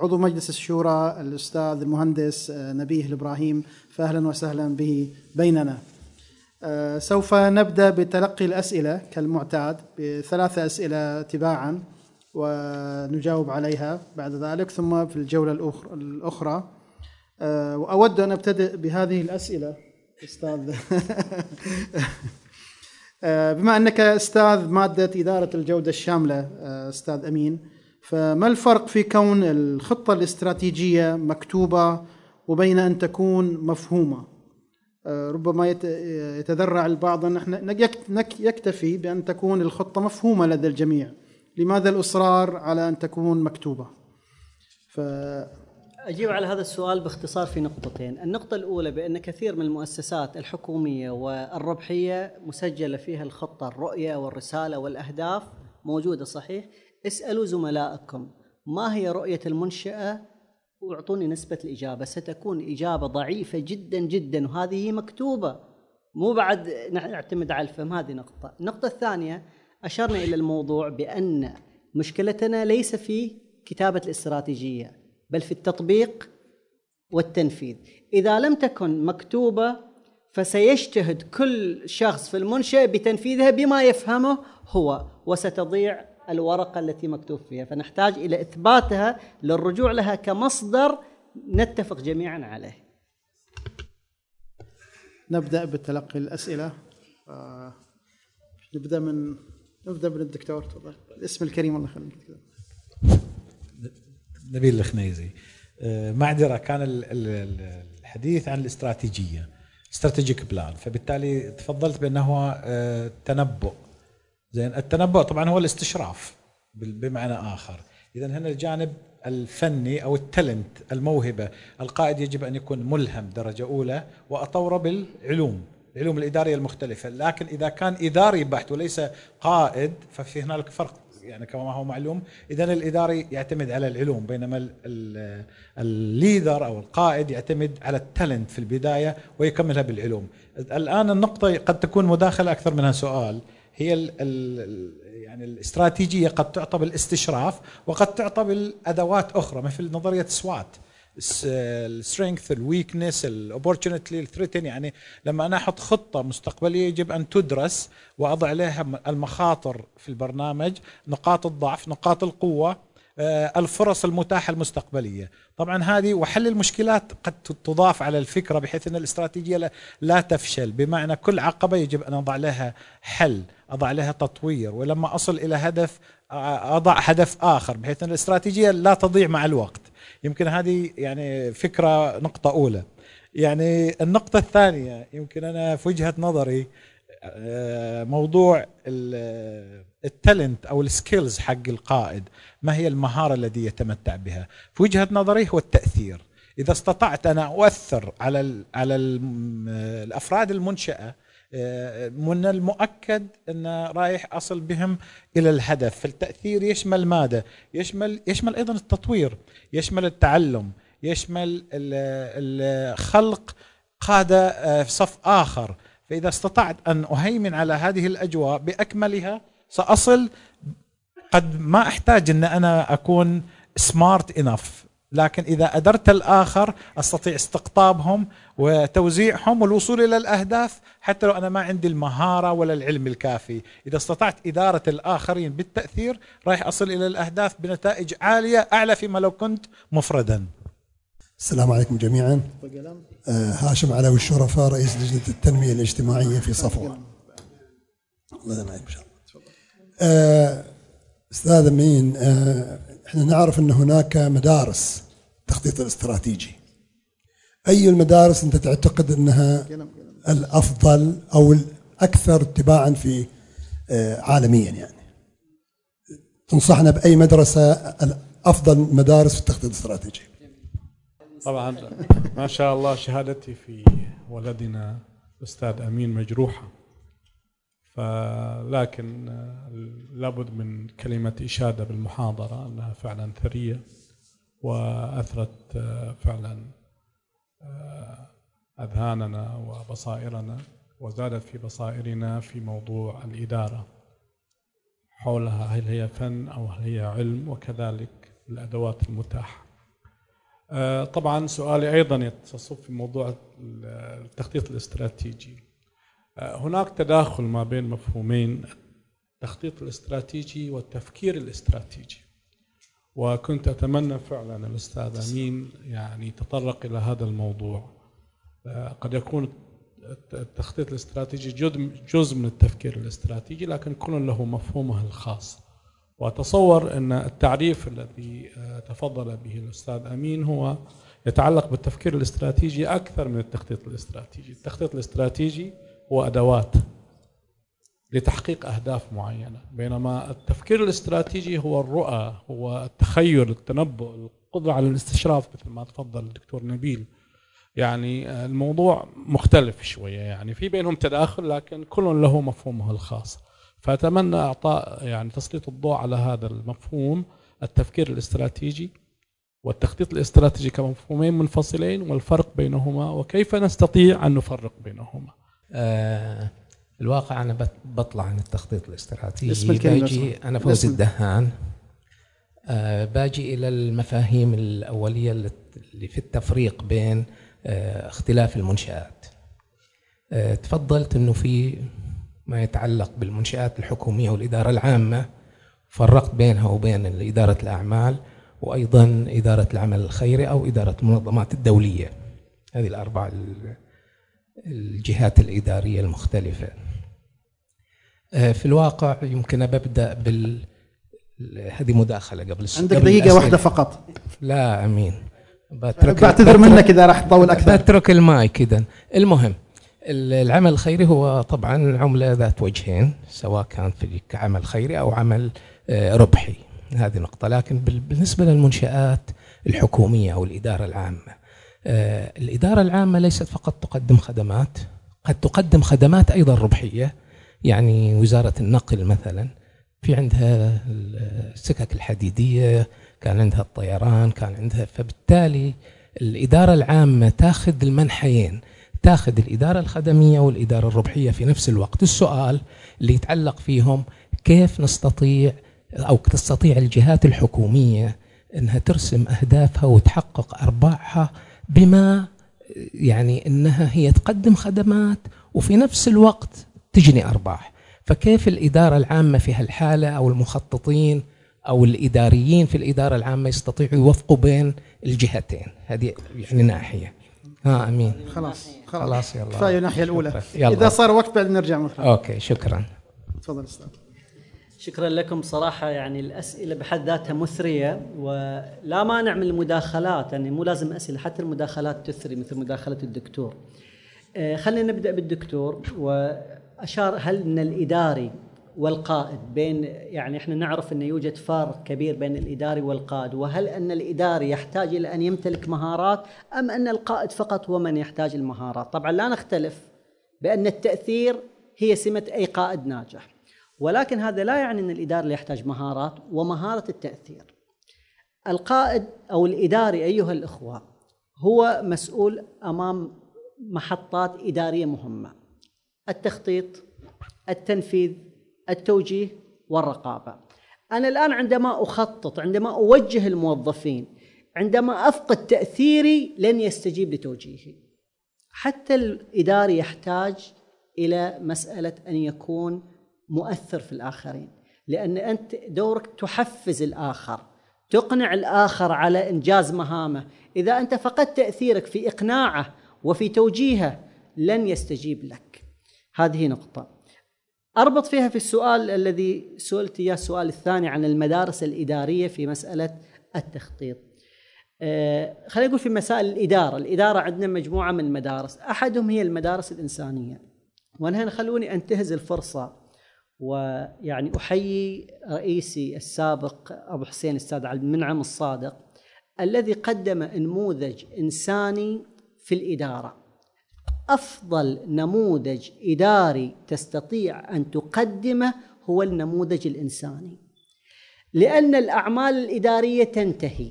بعضو مجلس الشورى الأستاذ المهندس آه، نبيه الابراهيم فاهلا وسهلا به بيننا. سوف نبدأ بتلقي الأسئلة كالمعتاد بثلاث أسئلة تباعا ونجاوب عليها بعد ذلك ثم في الجولة الأخرى. آه، وأود أن أبتدئ بهذه الأسئلة. أستاذ. آه، بما أنك أستاذ مادة إدارة الجودة الشاملة آه، أستاذ أمين فما الفرق في كون الخطة الاستراتيجية مكتوبة وبين أن تكون مفهومة؟ آه، ربما يتذرع البعض أن إحنا يكتفي بأن تكون الخطة مفهومة لدى الجميع. لماذا الإصرار على أن تكون مكتوبة؟ ف أجيب على هذا السؤال باختصار في نقطتين. النقطة الأولى بأن كثير من المؤسسات الحكومية والربحية مسجلة فيها الخطة الرؤية والرسالة والأهداف موجودة صحيح؟ اسألوا زملائكم ما هي رؤية المنشأة؟ وأعطوني نسبة الإجابة. ستكون إجابة ضعيفة جدا جدا وهذه مكتوبة. مو بعد نعتمد على الفهم هذه نقطة. النقطة الثانية أشرنا إلى الموضوع بأن مشكلتنا ليس في كتابة الاستراتيجية. بل في التطبيق والتنفيذ. إذا لم تكن مكتوبة فسيجتهد كل شخص في المنشأ بتنفيذها بما يفهمه هو وستضيع الورقة التي مكتوب فيها. فنحتاج إلى إثباتها للرجوع لها كمصدر نتفق جميعا عليه. نبدأ بتلقي الأسئلة. آه نبدأ من نبدأ من الدكتور تفضل. الاسم الكريم الله يخليك. نبيل الخنيزي. آه، معذرة كان الحديث عن الاستراتيجية استراتيجيك بلان فبالتالي تفضلت بأنه آه، تنبؤ. زين التنبؤ طبعا هو الاستشراف بمعنى آخر. اذا هنا الجانب الفني أو التلنت الموهبة. القائد يجب أن يكون ملهم درجة أولى وأطوره بالعلوم العلوم الإدارية المختلفة. لكن إذا كان إداري بحت وليس قائد ففي هنالك فرق يعني كما هو معلوم اذا الإداري يعتمد على العلوم بينما ال leader أو القائد يعتمد على ال talent في البداية ويكملها بالعلوم. الآن النقطة قد تكون مداخلة أكثر منها سؤال هي ال ال يعني الاستراتيجية قد تعطى بالاستشراف وقد تعطى بالأدوات أخرى مثل نظرية سوات. السترينث الويكنس الاوبورتونيتي الثريتن يعني لما أنا أحط خطة مستقبلية يجب أن تدرس وأضع لها المخاطر في البرنامج نقاط الضعف نقاط القوة آه، الفرص المتاحة المستقبلية. طبعا هذه وحل المشكلات قد تضاف على الفكرة بحيث أن الاستراتيجية لا تفشل. بمعنى كل عقبة يجب أن أضع لها حل أضع لها تطوير ولما أصل إلى هدف أضع هدف آخر بحيث أن الاستراتيجية لا تضيع مع الوقت. يمكن هذه يعني فكرة نقطة أولى. يعني النقطة الثانية يمكن أنا في وجهة نظري آه، موضوع ال talent أو ال skills حق القائد. ما هي المهارة التي يتمتع بها؟ في وجهة نظري هو التأثير. إذا استطعت أنا أؤثر على على الأفراد المنشأة آه، من المؤكد إن رايح أصل بهم إلى الهدف. فالتاثير يشمل ماذا؟ يشمل يشمل أيضا التطوير يشمل التعلم يشمل خلق قادة آه، في صف آخر. فإذا استطعت أن أهيمن على هذه الأجواء بأكملها سأصل. قد ما أحتاج إن أنا أكون سمارت انف لكن إذا أدرت الآخر أستطيع استقطابهم وتوزيعهم والوصول إلى الأهداف حتى لو أنا ما عندي المهارة ولا العلم الكافي، إذا استطعت إدارة الآخرين بالتأثير راح أصل إلى الأهداف بنتائج عالية أعلى فيما لو كنت مفردا. السلام عليكم جميعا. آه هاشم علوي الشرفاء رئيس لجنة التنمية الاجتماعية في صفوة. الله ينعم إن شاء الله. آه أستاذ أمين آه إحنا نعرف إن هناك مدارس التخطيط الاستراتيجي أي المدارس أنت تعتقد أنها الأفضل أو الأكثر اتباعا في آه، عالميا يعني؟ تنصحنا بأي مدرسة افضل مدارس في التخطيط الاستراتيجي؟ طبعا. ما شاء الله شهادتي في ولدنا الاستاذ أمين مجروحة. فلكن آه، لابد من كلمة إشادة بالمحاضرة أنها فعلا ثرية وأثرت آه، فعلا آه، أذهاننا وبصائرنا وزادت في بصائرنا في موضوع الإدارة حولها هل هي فن أو هل هي علم وكذلك الأدوات المتاحة. آه، طبعا سؤالي أيضا يتصف في موضوع التخطيط الاستراتيجي. هناك تداخل ما بين مفهومين التخطيط الاستراتيجي والتفكير الاستراتيجي. وكنت أتمنى فعلا الأستاذ أمين يعني تطرق إلى هذا الموضوع. آه، قد يكون التخطيط الاستراتيجي جزء من التفكير الاستراتيجي لكن كل له مفهومه الخاص. وأتصور أن التعريف الذي آه، تفضل به الأستاذ أمين هو يتعلق بالتفكير الاستراتيجي أكثر من التخطيط الاستراتيجي، التخطيط الاستراتيجي هو أدوات. لتحقيق أهداف معينة، بينما التفكير الاستراتيجي هو الرؤى، هو التخيل، التنبؤ، القدرة على الاستشراف مثل ما تفضل الدكتور نبيل. يعني الموضوع مختلف شوية يعني في بينهم تداخل لكن كل له مفهومه الخاص. فأتمنى إعطاء يعني تسليط الضوء على هذا المفهوم التفكير الاستراتيجي والتخطيط الاستراتيجي كمفهومين منفصلين والفرق بينهما وكيف نستطيع أن نفرق بينهما آه الواقع أنا بطلع عن التخطيط الاستراتيجي. باجي أنا فوز الدهان. آه باجي إلى المفاهيم الأولية اللي في التفريق بين آه اختلاف المنشآت. آه تفضلت أنه في ما يتعلق بالمنشآت الحكومية والإدارة العامة فرقت بينها وبين إدارة الأعمال وأيضا إدارة العمل الخيري أو إدارة المنظمات الدولية. هذه الأربع الجهات الإدارية المختلفة. آه، في الواقع يمكن ببدأ بال هذه مداخلة قبل عندك قبل دقيقة واحدة فقط. لا أمين. بترك بعتذر منك إذا راح تطول أكثر. بترك المايك إذا المهم العمل الخيري هو طبعا عملة ذات وجهين سواء كان في كعمل خيري أو عمل آه، ربحي. هذه نقطة. لكن بالنسبة للمنشآت الحكومية أو الإدارة العامة آه، الإدارة العامة ليست فقط تقدم خدمات قد تقدم خدمات أيضا ربحية يعني وزارة النقل مثلا في عندها السكك الحديدية كان عندها الطيران كان عندها فبالتالي الإدارة العامة تاخذ المنحيين تاخذ الإدارة الخدمية والإدارة الربحية في نفس الوقت. السؤال اللي يتعلق فيهم كيف نستطيع أو تستطيع الجهات الحكومية أنها ترسم أهدافها وتحقق أرباحها بما يعني أنها هي تقدم خدمات وفي نفس الوقت تجني أرباح. فكيف الإدارة العامة في هالحالة أو المخططين أو الإداريين في الإدارة العامة يستطيعوا يوفقوا بين الجهتين؟ هذه يعني ناحية. ها أمين. خلاص خلاص, خلاص يلا. كفاية الناحية الأولى. يلا. إذا صار وقت بعد نرجع مثلا أوكي شكرا. تفضل أستاذ. شكرا لكم صراحة. يعني الأسئلة بحد ذاتها مثرية ولا مانع من المداخلات. يعني مو لازم أسئلة حتى المداخلات تثري مثل مداخلة الدكتور. آه، خلينا نبدأ بالدكتور وأشار هل أن الإداري والقائد بين يعني إحنا نعرف إنه يوجد فارق كبير بين الإداري والقائد وهل إن الإداري يحتاج إلى أن يمتلك مهارات أم إن القائد فقط هو من يحتاج المهارات؟ طبعا لا نختلف بأن التأثير هي سمة أي قائد ناجح ولكن هذا لا يعني إن الإداري يحتاج مهارات ومهارة التأثير. القائد أو الإداري أيها الأخوة هو مسؤول أمام محطات إدارية مهمة. التخطيط التنفيذ التوجيه والرقابة. أنا الآن عندما أخطط، عندما أوجه الموظفين، عندما أفقد تأثيري لن يستجيب لتوجيهي. حتى الإداري يحتاج إلى مسألة أن يكون مؤثر في الآخرين، لأن أنت دورك تحفز الآخر، تقنع الآخر على إنجاز مهامه، إذا أنت فقدت تأثيرك في إقناعه وفي توجيهه لن يستجيب لك. هذه نقطة. أربط فيها في السؤال الذي سئلت إياه السؤال الثاني عن المدارس الإدارية في مسألة التخطيط. آه خلينا نقول في مسائل الإدارة، الإدارة عندنا مجموعة من المدارس، أحدهم هي المدارس الإنسانية. وأنا هنا خلوني أنتهز الفرصة ويعني أحيي رئيسي السابق أبو حسين الأستاذ عبد المنعم الصادق الذي قدم نموذج إنساني في الإدارة. أفضل نموذج إداري تستطيع أن تقدمه هو النموذج الإنساني. لأن الأعمال الإدارية تنتهي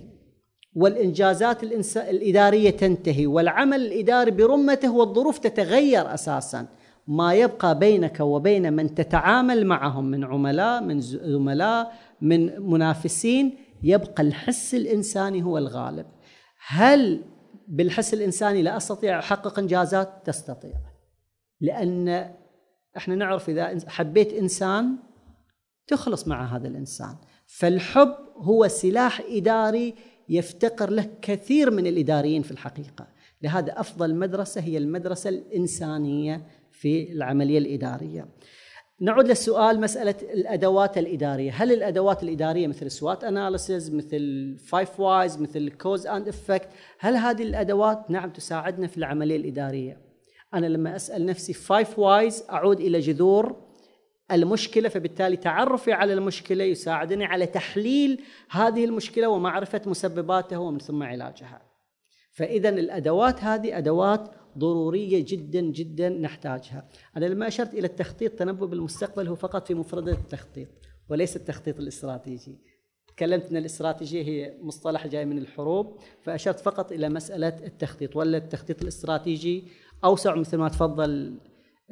والإنجازات الإدارية تنتهي والعمل الإداري برمته والظروف تتغير أساسا. ما يبقى بينك وبين من تتعامل معهم من عملاء من زملاء من منافسين يبقى الحس الإنساني هو الغالب. هل بالحس الإنساني لا أستطيع أحقق إنجازات تستطيع. لأن إحنا نعرف إذا حبيت إنسان تخلص مع هذا الإنسان. فالحب هو سلاح إداري يفتقر له كثير من الإداريين في الحقيقة. لهذا أفضل مدرسة هي المدرسة الإنسانية في العملية الإدارية. نعود للسؤال مسألة الأدوات الإدارية. هل الأدوات الإدارية مثل SWOT analysis مثل five whys مثل cause and effect هل هذه الأدوات نعم تساعدنا في العملية الإدارية؟ أنا لما أسأل نفسي five whys أعود إلى جذور المشكلة فبالتالي تعرفي على المشكلة يساعدني على تحليل هذه المشكلة ومعرفة مسبباتها ومن ثم علاجها. فإذا الأدوات هذه أدوات ضرورية جدا جدا نحتاجها. أنا لما أشرت إلى التخطيط تنبؤ بالمستقبل هو فقط في مفردة التخطيط وليس التخطيط الاستراتيجي. تكلمت إن الاستراتيجية هي مصطلح جاي من الحروب فأشرت فقط إلى مسألة التخطيط ولا التخطيط الاستراتيجي أوسع مثل ما تفضل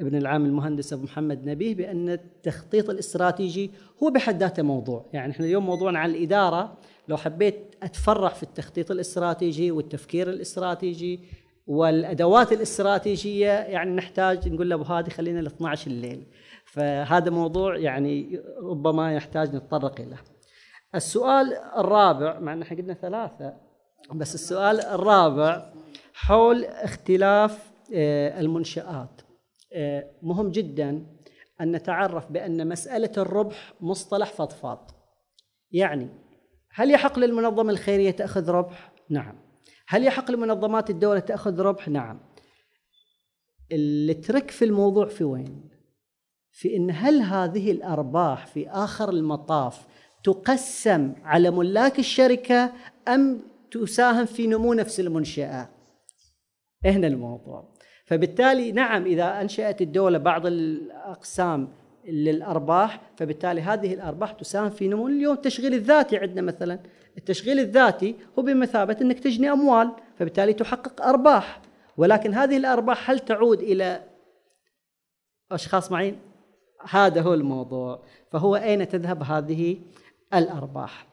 ابن العام المهندس أبو محمد نبيه بأن التخطيط الاستراتيجي هو بحد ذاته موضوع، يعني إحنا اليوم موضوعنا عن الإدارة لو حبيت أتفرع في التخطيط الاستراتيجي والتفكير الاستراتيجي والأدوات الاستراتيجية يعني نحتاج نقول له ابو هادي خلينا ل 12 الليل. فهذا موضوع يعني ربما يحتاج نتطرق له السؤال الرابع مع إن إحنا قلنا ثلاثة بس السؤال الرابع حول اختلاف آه، المنشآت. آه، مهم جدا أن نتعرف بأن مسألة الربح مصطلح فضفاض. يعني هل يحق للمنظمة الخيرية تأخذ ربح؟ نعم. هل يحق لمنظمات الدولة تأخذ ربح؟ نعم الترك في الموضوع في وين؟ في إن هل هذه الأرباح في آخر المطاف تقسم على ملاك الشركة أم تساهم في نمو نفس المنشأة؟ هنا الموضوع. فبالتالي نعم إذا أنشأت الدولة بعض الأقسام للأرباح فبالتالي هذه الأرباح تساهم في نمو اليوم. التشغيل الذاتي عندنا مثلا التشغيل الذاتي هو بمثابة أنك تجني أموال فبالتالي تحقق أرباح. ولكن هذه الأرباح هل تعود إلى أشخاص معين؟ هذا هو الموضوع. فهو أين تذهب هذه الأرباح؟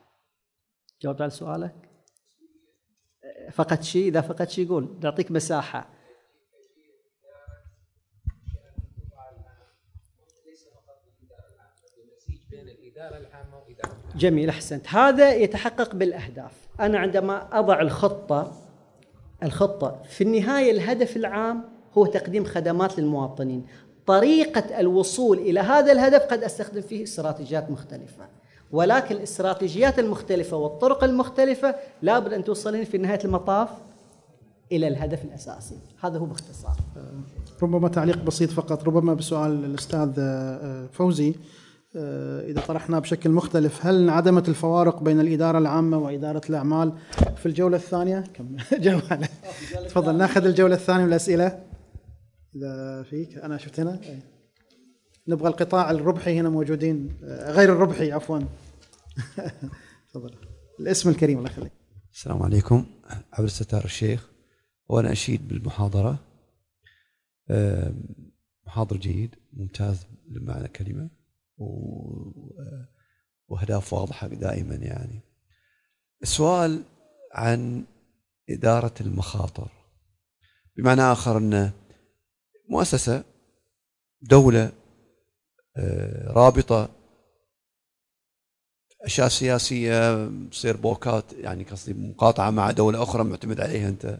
جاوبت على سؤالك؟ فقط شيء؟ إذا فقط شيء يقول نعطيك جميل أحسنت. هذا يتحقق بالأهداف. أنا عندما أضع الخطة الخطة في النهاية الهدف العام هو تقديم خدمات للمواطنين. طريقة الوصول إلى هذا الهدف قد أستخدم فيه استراتيجيات مختلفة. ولكن الاستراتيجيات المختلفة والطرق المختلفة لابد أن توصلين في نهاية المطاف إلى الهدف الأساسي. هذا هو باختصار. ربما تعليق بسيط فقط ربما بسؤال الأستاذ آه، فوزي. آه، إذا طرحنا بشكل مختلف هل انعدمت الفوارق بين الإدارة العامة وإدارة الأعمال في الجولة الثانية؟ كم؟ جاوب تفضل ناخذ الجولة الثانية من الأسئلة إذا فيك. أنا شفت هنا. نبغى القطاع الربحي هنا موجودين. آه، غير الربحي عفوا. تفضل. الاسم الكريم الله يخليك. السلام عليكم. عبد الستار الشيخ. وأنا أشيد بالمحاضرة. آه، محاضر جيد ممتاز بمعنى كلمة. واهداف واضحه دائما يعني. السؤال عن إدارة المخاطر. بمعنى آخر أن مؤسسة دولة آه، رابطة أشياء سياسية تصير بوكات يعني قصدي مقاطعة مع دولة أخرى معتمد عليها أنت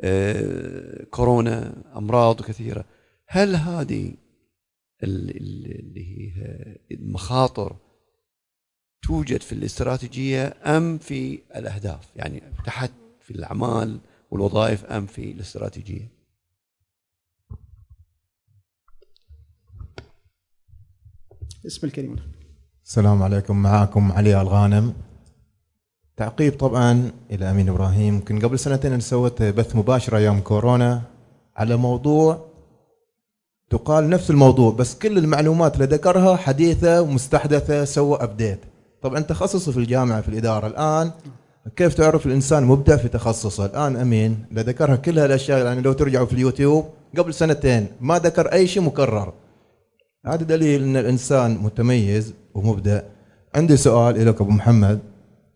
آه، كورونا أمراض كثيرة. هل هذه اللي هي المخاطر توجد في الاستراتيجية أم في الأهداف يعني تحت في الأعمال والوظائف أم في الاستراتيجية؟ اسم الكريم. السلام عليكم. معاكم علي الغانم. تعقيب طبعا إلى أمين إبراهيم. يمكن قبل سنتين أنا سويت بث مباشر أيام كورونا على موضوع يقال نفس الموضوع بس كل المعلومات اللي ذكرها حديثة ومستحدثة سوى update طبعا تخصصي في الجامعة في الإدارة الآن كيف تعرف الإنسان مبدع في تخصصه؟ الآن أمين اللي ذكرها كل هالأشياء يعني لو ترجعوا في اليوتيوب قبل سنتين ما ذكر أي شيء مكرر. هذا دليل إن الإنسان متميز ومبدع. عندي سؤال لك أبو محمد.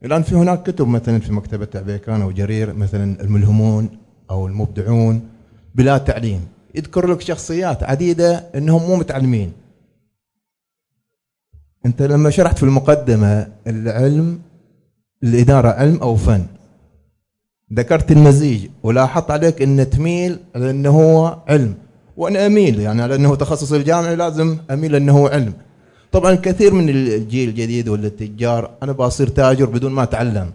الآن في هناك كتب مثلا في مكتبة عبيكان أو جرير مثلا الملهمون أو المبدعون بلا تعليم. يذكر لك شخصيات عديدة إنهم مو متعلمين. أنت لما شرحت في المقدمة العلم الإدارة علم أو فن ذكرت المزيج ولاحظت عليك إن تميل لأنه هو علم. وأنا أميل يعني على إنه تخصص الجامعي لازم أميل إنه علم. طبعا كثير من الجيل الجديد ولا التجار أنا بصير تاجر بدون ما أتعلم.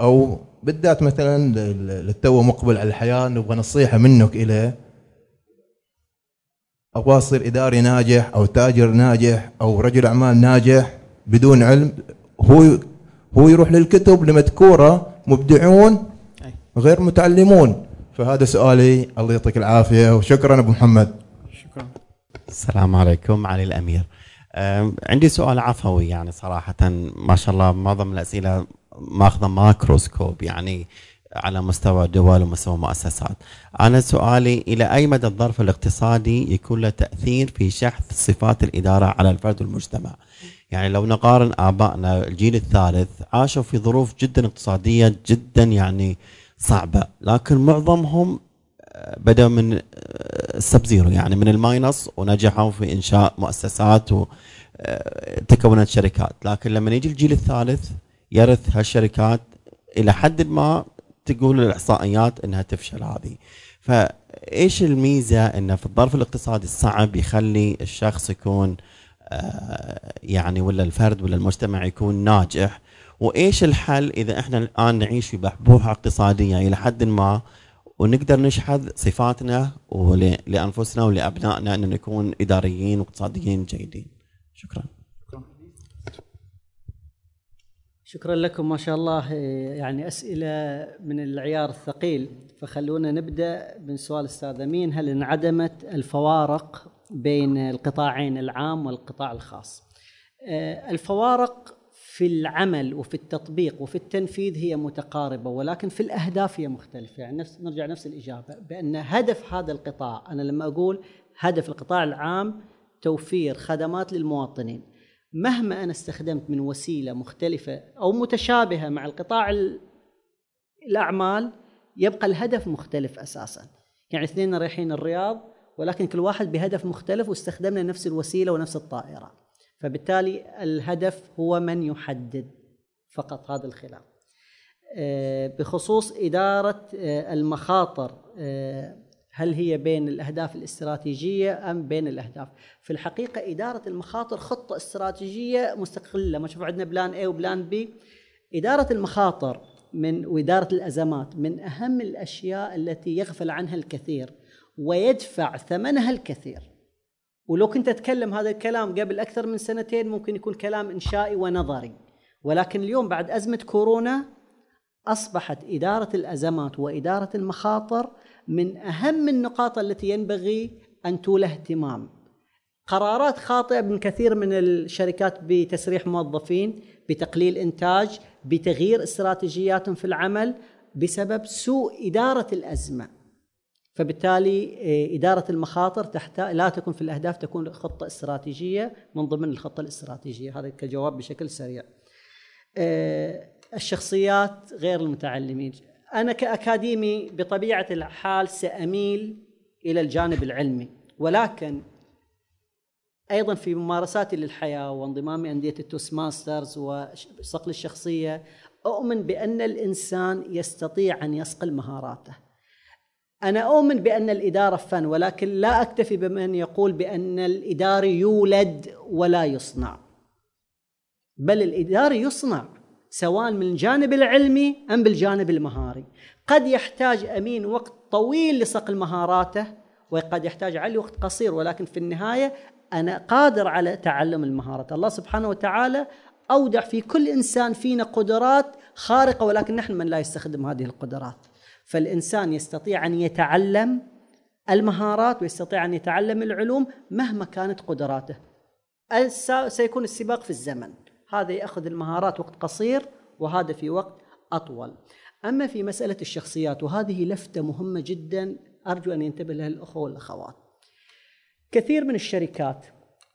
أو بالذات مثلا للتو مقبل على الحياة نبغى نصيحة منك إليه. أبغى اصير إداري ناجح أو تاجر ناجح أو رجل أعمال ناجح بدون علم هو هو يروح للكتب لمذكورة مبدعون غير متعلمون. فهذا سؤالي الله يعطيك العافية وشكرا أبو محمد. شكرا. السلام عليكم علي الأمير. عندي سؤال عفوي يعني صراحة ما شاء الله معظم الأسئلة ماخذة ماكروسكوب يعني على مستوى دول ومستوى مؤسسات أنا سؤالي إلى أي مدى الظرف الاقتصادي يكون له تأثير في شحذ صفات الإدارة على الفرد والمجتمع؟ يعني لو نقارن آبائنا الجيل الثالث عاشوا في ظروف جدا اقتصادية جدا يعني صعبة لكن معظمهم آه، بدأوا من ال sub آه، zero يعني من ال minus ونجحوا في إنشاء مؤسسات وتكونت آه، شركات. لكن لما يجي الجيل الثالث يرث هالشركات إلى حد ما تقول الإحصائيات إنها تفشل هذه. فإيش الميزة انه في الظرف الاقتصادي الصعب يخلي الشخص يكون آه، يعني ولا الفرد ولا المجتمع يكون ناجح؟ وإيش الحل إذا إحنا الآن نعيش في بحبوحة اقتصادية إلى حد ما ونقدر نشحذ صفاتنا ولانفسنا ولأبنائنا ان نكون إداريين واقتصاديين جيدين؟ شكرا. شكرا لكم ما شاء الله. يعني أسئلة من العيار الثقيل. فخلونا نبدأ من سؤال أستاذ أمين. هل انعدمت الفوارق بين القطاعين العام والقطاع الخاص؟ آه، الفوارق في العمل وفي التطبيق وفي التنفيذ هي متقاربة ولكن في الأهداف هي مختلفة. يعني نفس نرجع نفس الإجابة. بأن هدف هذا القطاع أنا لما أقول هدف القطاع العام توفير خدمات للمواطنين مهما أنا استخدمت من وسيلة مختلفة أو متشابهة مع القطاع الأعمال يبقى الهدف مختلف أساسا. يعني اثنين رايحين الرياض ولكن كل واحد بهدف مختلف واستخدمنا نفس الوسيلة ونفس الطائرة. فبالتالي الهدف هو من يحدد فقط هذا الخلاف آه، بخصوص إدارة آه، المخاطر آه، هل هي بين الأهداف الاستراتيجية أم بين الأهداف. في الحقيقة إدارة المخاطر خطة استراتيجية مستقلة ما شوف عندنا بلان A وبلان B. إدارة المخاطر من وإدارة الأزمات من أهم الأشياء التي يغفل عنها الكثير ويدفع ثمنها الكثير. ولو كنت أتكلم هذا الكلام قبل أكثر من سنتين ممكن يكون كلام إنشائي ونظري. ولكن اليوم بعد أزمة كورونا أصبحت إدارة الأزمات وإدارة المخاطر من أهم النقاط التي ينبغي أن تولى اهتمام. قرارات خاطئة من كثير من الشركات بتسريح موظفين، بتقليل إنتاج، بتغيير استراتيجياتهم في العمل بسبب سوء إدارة الأزمة. فبالتالي آه، إدارة المخاطر تحتاج لا تكون في الأهداف تكون خطة استراتيجية من ضمن الخطة الاستراتيجية هذا كجواب بشكل سريع آه، الشخصيات غير المتعلمين أنا كأكاديمي بطبيعة الحال سأميل إلى الجانب العلمي ولكن أيضا في ممارساتي للحياة وانضمامي أندية التوستماسترز وصقل الشخصية أؤمن بأن الإنسان يستطيع أن يصقل مهاراته. أنا أؤمن بأن الإدارة فن ولكن لا أكتفي بمن يقول بأن الإداري يولد ولا يصنع. بل الإداري يصنع. سواء من الجانب العلمي أم بالجانب المهاري. قد يحتاج أمين وقت طويل لصقل مهاراته وقد يحتاج علي وقت قصير ولكن في النهاية أنا قادر على تعلم المهارات الله سبحانه وتعالى أودع في كل إنسان فينا قدرات خارقة ولكن نحن من لا يستخدم هذه القدرات. فالإنسان يستطيع أن يتعلم المهارات ويستطيع أن يتعلم العلوم مهما كانت قدراته. سيكون السباق في الزمن. هذا يأخذ المهارات وقت قصير وهذا في وقت أطول. أما في مسألة الشخصيات وهذه لفتة مهمة جدا أرجو أن ينتبه لها الأخوة والأخوات. كثير من الشركات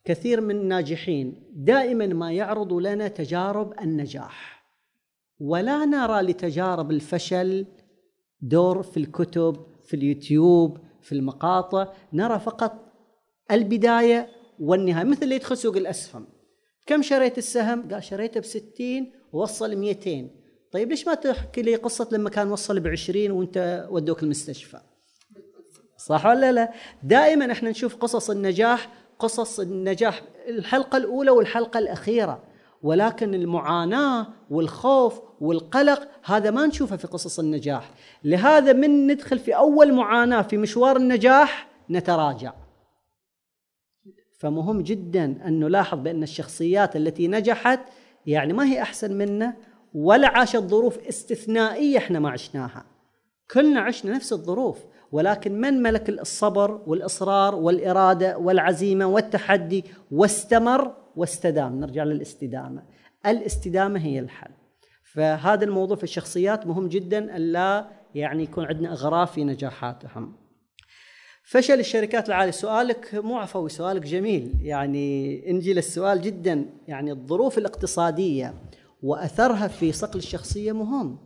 كثير من الناجحين دائما ما يعرضوا لنا تجارب النجاح. ولا نرى لتجارب الفشل دور في الكتب في اليوتيوب في المقاطع. نرى فقط البداية والنهاية مثل اللي يدخل سوق الأسهم. كم شريت السهم؟ قال شريته ب 60 ووصل 200 طيب ليش ما تحكي لي قصة لما كان وصل ب 20 وانت ودوك المستشفى؟ صح ولا لا؟ دائما إحنا نشوف قصص النجاح قصص النجاح الحلقة الأولى والحلقة الأخيرة. ولكن المعاناة والخوف والقلق هذا ما نشوفه في قصص النجاح. لهذا من ندخل في أول معاناة في مشوار النجاح؟ نتراجع. فمهم جدا أن نلاحظ بأن الشخصيات التي نجحت يعني ما هي أحسن منا ولا عاشت ظروف استثنائية إحنا ما عشناها. كلنا عشنا نفس الظروف ولكن من ملك الصبر والإصرار والإرادة والعزيمة والتحدي واستمر واستدام؟ نرجع للاستدامة. الاستدامة هي الحل. فهذا الموضوع في الشخصيات مهم جدا الا يعني يكون عندنا إغراء في نجاحاتهم. فشل الشركات العالية. سؤالك مو عفوي سؤالك جميل. يعني انجي للسؤال جدا. يعني الظروف الاقتصادية وأثرها في صقل الشخصية مهم.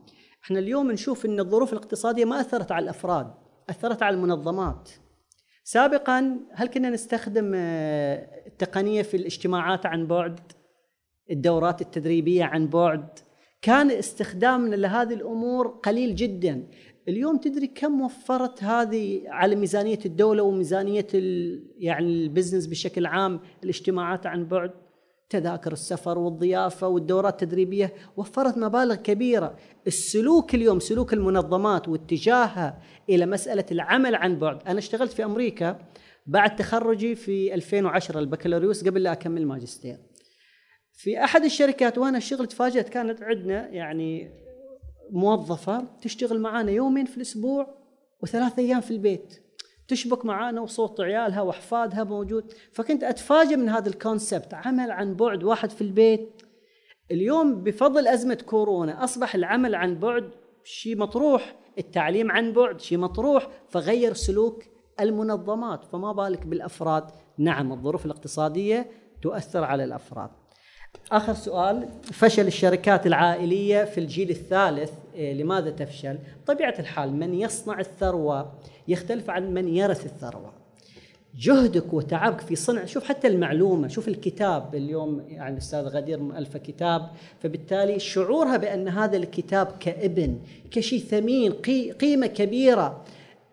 إحنا اليوم نشوف إن الظروف الاقتصادية ما أثرت على الأفراد أثرت على المنظمات. سابقا هل كنا نستخدم آه، التقنية في الاجتماعات عن بعد الدورات التدريبية عن بعد؟ كان استخدامنا لهذه الأمور قليل جدا. اليوم تدري كم وفرت هذه على ميزانية الدولة وميزانية يعني البزنس بشكل عام الاجتماعات عن بعد تذاكر السفر والضيافة والدورات التدريبية وفرت مبالغ كبيرة. السلوك اليوم سلوك المنظمات واتجاهها إلى مسألة العمل عن بعد. أنا اشتغلت في أمريكا بعد تخرجي في 2010 البكالوريوس قبل لا أكمل ماجستير. في أحد الشركات وأنا اشتغل تفاجات كانت عندنا يعني موظفة تشتغل معانا يومين في الأسبوع وثلاث أيام في البيت. تشبك معانا وصوت عيالها وأحفادها موجود. فكنت أتفاجئ من هذا الكونسبت عمل عن بعد واحد في البيت. اليوم بفضل أزمة كورونا أصبح العمل عن بعد شيء مطروح التعليم عن بعد شيء مطروح فغير سلوك المنظمات. فما بالك بالأفراد. نعم الظروف الاقتصادية تؤثر على الأفراد. آخر سؤال فشل الشركات العائلية في الجيل الثالث إيه، لماذا تفشل؟ طبيعه الحال من يصنع الثروة يختلف عن من يرث الثروة. جهدك وتعبك في صنع شوف حتى المعلومة شوف الكتاب اليوم يعني الاستاذ غدير مؤلفه كتاب فبالتالي شعورها بأن هذا الكتاب كابن كشيء ثمين قيمة كبيرة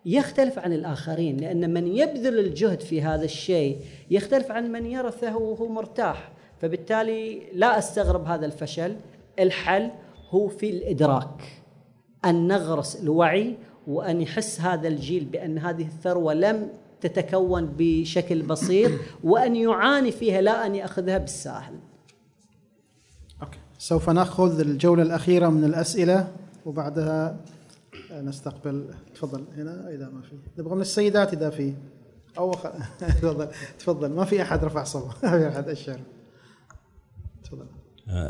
يختلف عن الآخرين لأن من يبذل الجهد في هذا الشيء يختلف عن من يرثه وهو مرتاح فبالتالي لا أستغرب هذا الفشل. الحل هو في الإدراك أن نغرس الوعي وأن يحس هذا الجيل بأن هذه الثروة لم تتكون بشكل بسيط وأن يعاني فيها لا أن يأخذها بالساهل. أوكي. سوف نأخذ الجولة الأخيرة من الأسئلة وبعدها نستقبل. تفضل. هنا إذا ما في. نبغى من السيدات إذا في. أو. تفضل. تفضل. ما في أحد رفع صوته. ما في أحد. اشر تفضل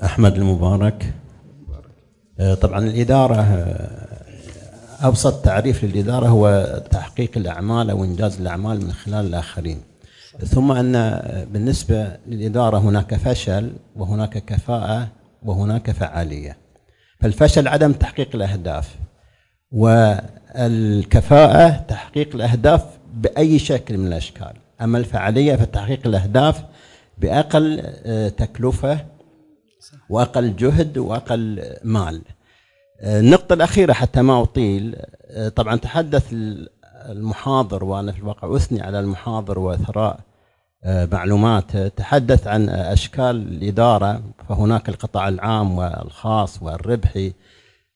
أحمد المبارك. آه، طبعا الإدارة آه، أبسط تعريف للإدارة هو تحقيق الأعمال أو إنجاز الأعمال من خلال الآخرين. ثم أن آه، بالنسبة للإدارة هناك فشل وهناك كفاءة وهناك فعالية. فالفشل عدم تحقيق الأهداف والكفاءة تحقيق الأهداف بأي شكل من الأشكال. أما الفعالية فتحقيق الأهداف بأقل تكلفة وأقل جهد وأقل مال. النقطة الأخيرة حتى ما أطيل. طبعا تحدث المحاضر وأنا في الواقع أثني على المحاضر وثراء معلوماته تحدث عن أشكال الإدارة فهناك القطاع العام والخاص والربحي.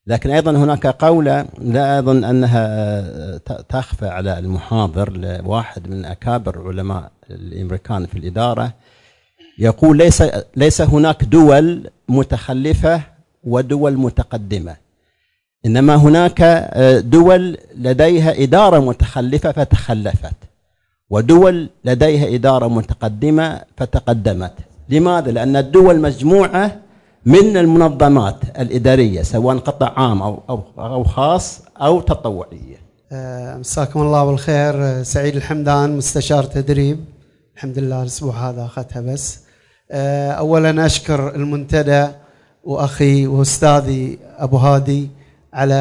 لكن أيضا هناك قولة لا أظن أنها تخفى على المحاضر لواحد من أكابر علماء الأمريكان في الإدارة. يقول ليس ليس هناك دول متخلفة ودول متقدمة. إنما هناك آه، دول لديها إدارة متخلفة فتخلفت ودول لديها إدارة متقدمة فتقدمت. لماذا؟ لأن الدول مجموعة من المنظمات الإدارية سواء قطاع عام أو أو أو خاص أو تطوعية. آه، مساكم الله بالخير. آه، سعيد الحمدان مستشار تدريب. الحمد لله الأسبوع هذا أخذتها بس. اولا أشكر المنتدى وأخي وأستاذي أبو هادي على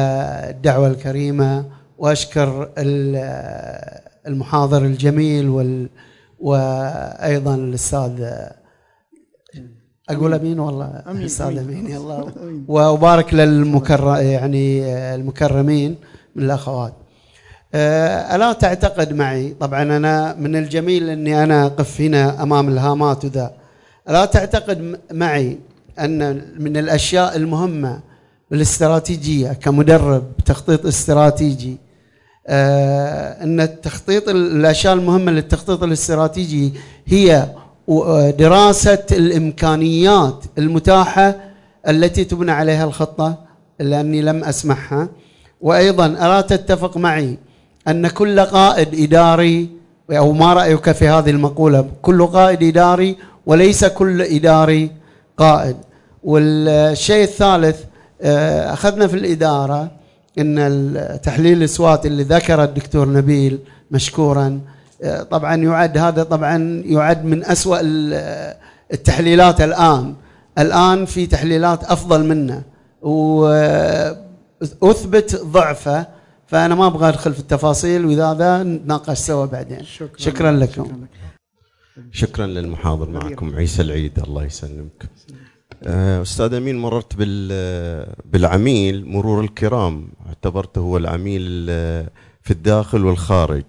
الدعوة الكريمة وأشكر المحاضر الجميل وال وأيضا الأستاذ أقول أمين. والله؟ أستاذ أمين. الله وأبارك للمكرم يعني المكرمين من الأخوات. آه، ألا تعتقد معي؟ طبعا أنا من الجميل إني أنا أقف هنا أمام الهامات وذا. الا تعتقد معي أن من الأشياء المهمة بالاستراتيجية كمدرب تخطيط استراتيجي آه، أن التخطيط الأشياء المهمة للتخطيط الاستراتيجي هي دراسة الإمكانيات المتاحة التي تبنى عليها الخطة لأني لم أسمعها. وأيضا ألا تتفق معي أن كل قائد إداري أو ما رأيك في هذه المقولة كل قائد إداري وليس كل إداري قائد. والشيء الثالث آه، أخذنا في الإدارة إن تحليل الاسوات اللي ذكر الدكتور نبيل مشكورا. آه، طبعا يعد هذا طبعا يعد من أسوأ التحليلات الآن. الآن في تحليلات أفضل منه. وأثبت ضعفه فأنا ما أبغى أدخل في التفاصيل وإذا نتناقش سوا بعدين. شكرا, شكرا لكم. شكرا, شكرا للمحاضر معكم. عيسى العيد الله يسلمك. آه، أستاذ أمين مررت بالعميل مرور الكرام. اعتبرته هو العميل في الداخل والخارج.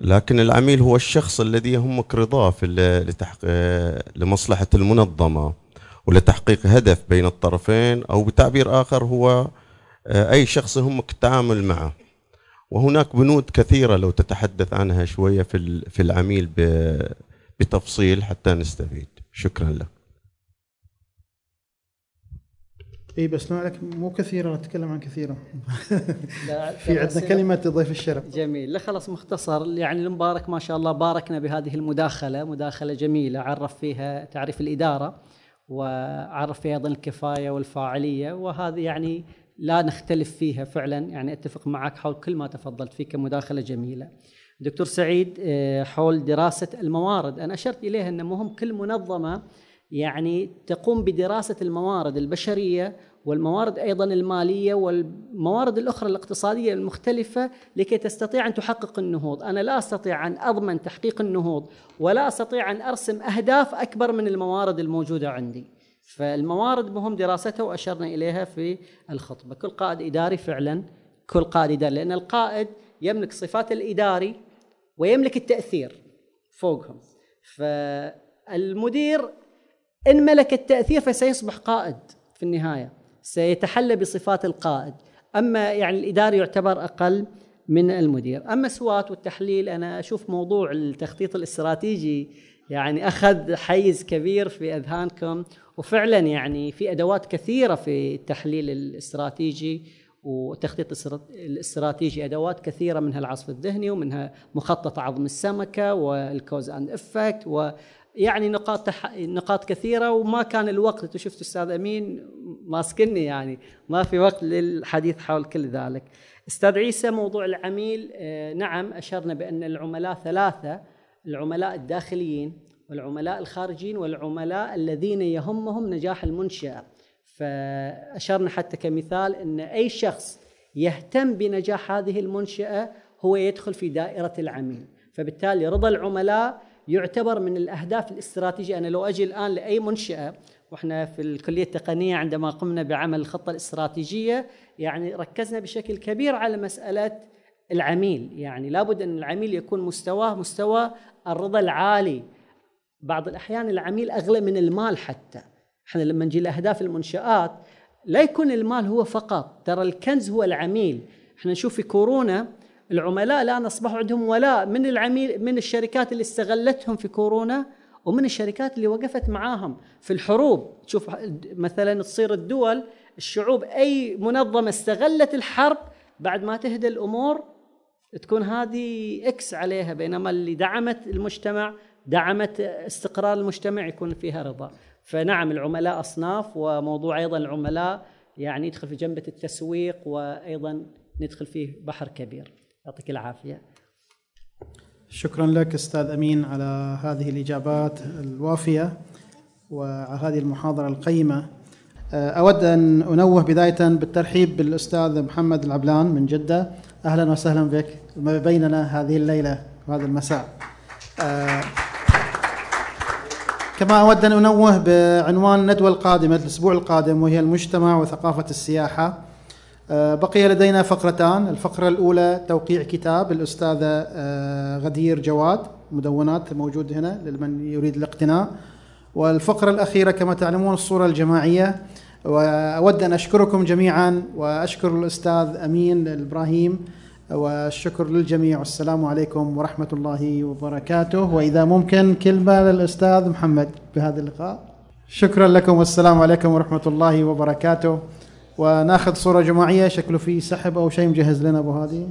لكن العميل هو الشخص الذي يهمك رضاه في لمصلحة المنظمة ولتحقيق هدف بين الطرفين أو بتعبير آخر هو آه، أي شخص يهمك التعامل معه. وهناك بنود كثيرة لو تتحدث عنها شوية في في العميل بتفصيل حتى نستفيد. شكرا لك. إي بس لك مو كثيرة نتكلم عن كثيرة. في عندنا كلمة ضيف الشرف. جميل. لا خلاص مختصر. يعني المبارك ما شاء الله باركنا بهذه المداخلة مداخلة جميلة عرف فيها تعريف الإدارة وعرف فيها أيضا الكفاية والفاعلية وهذه يعني لا نختلف فيها فعلا. يعني أتفق معك حول كل ما تفضلت فيه كمداخلة جميلة. دكتور سعيد آه، حول دراسة الموارد. أنا أشرت اليها ان مهم كل منظمة يعني تقوم بدراسة الموارد البشرية والموارد أيضا المالية والموارد الأخرى الاقتصادية المختلفة لكي تستطيع أن تحقق النهوض. أنا لا أستطيع أن أضمن تحقيق النهوض ولا أستطيع أن أرسم أهداف أكبر من الموارد الموجودة عندي. فالموارد مهم دراستها وأشرنا إليها في الخطبة. كل قائد إداري فعلا كل قائد إداري لأن القائد يملك صفات الإداري ويملك التأثير فوقهم. فالمدير إن ملك التأثير فسيصبح قائد في النهاية سيتحلى بصفات القائد. أما يعني الإداري يعتبر أقل من المدير. أما سوات والتحليل أنا أشوف موضوع التخطيط الاستراتيجي يعني أخذ حيز كبير في أذهانكم. وفعلا يعني في أدوات كثيرة في التحليل الاستراتيجي وتخطيط الاستراتيجي أدوات كثيرة منها العصف الذهني ومنها مخطط عظم السمكة والكوز أند إفكت يعني نقاط تح... نقاط كثيرة وما كان الوقت أنت شفت أستاذ أمين ماسكني يعني ما في وقت للحديث حول كل ذلك. أستاذ عيسى موضوع العميل آه نعم أشرنا بأن العملاء ثلاثة العملاء الداخليين والعملاء الخارجيين والعملاء الذين يهمهم نجاح المنشأة. فأشرنا حتى كمثال إن أي شخص يهتم بنجاح هذه المنشأة هو يدخل في دائرة العميل. فبالتالي رضا العملاء يعتبر من الأهداف الاستراتيجية. أنا لو أجي الآن لأي منشأة وإحنا في الكلية التقنية عندما قمنا بعمل الخطة الاستراتيجية يعني ركزنا بشكل كبير على مسألة العميل. يعني لابد أن العميل يكون مستواه مستوى الرضا العالي. بعض الأحيان العميل أغلى من المال حتى. إحنا لما نجي لأهداف المنشآت لا يكون المال هو فقط ترى الكنز هو العميل. إحنا نشوف في كورونا العملاء الآن أصبحوا عندهم ولاء من العميل من الشركات اللي استغلتهم في كورونا ومن الشركات اللي وقفت معاهم في الحروب. تشوف مثلا تصير الدول الشعوب أي منظمة استغلت الحرب بعد ما تهدى الأمور تكون هذه إكس عليها بينما اللي دعمت المجتمع دعمت استقرار المجتمع يكون فيها رضا. فنعم العملاء أصناف وموضوع أيضا العملاء يعني يدخل في جنبة التسويق وأيضا ندخل فيه بحر كبير. يعطيك العافية. شكرا لك أستاذ أمين على هذه الإجابات الوافية وعلى هذه المحاضرة القيمة. أه، أود أن أنوه بداية بالترحيب بالأستاذ محمد العبلان من جدة. أهلا وسهلا بك بيننا هذه الليلة وهذا المساء. أه، كما أود أن أنوه بعنوان الندوة القادمة الأسبوع القادم وهي المجتمع وثقافة السياحة. آه، بقي لدينا فقرتان. الفقرة الأولى توقيع كتاب الأستاذة آه، غدير جواد مدونات موجود هنا لمن يريد الاقتناء. والفقرة الأخيرة كما تعلمون الصورة الجماعية. وأود أن أشكركم جميعا وأشكر الأستاذ أمين الإبراهيم والشكر للجميع. والسلام عليكم ورحمة الله وبركاته. وإذا ممكن كلمة للأستاذ محمد بهذا اللقاء. شكرا لكم. والسلام عليكم ورحمة الله وبركاته. ونأخذ صورة جماعية شكله في سحب أو شيء مجهز لنا أبو هادي.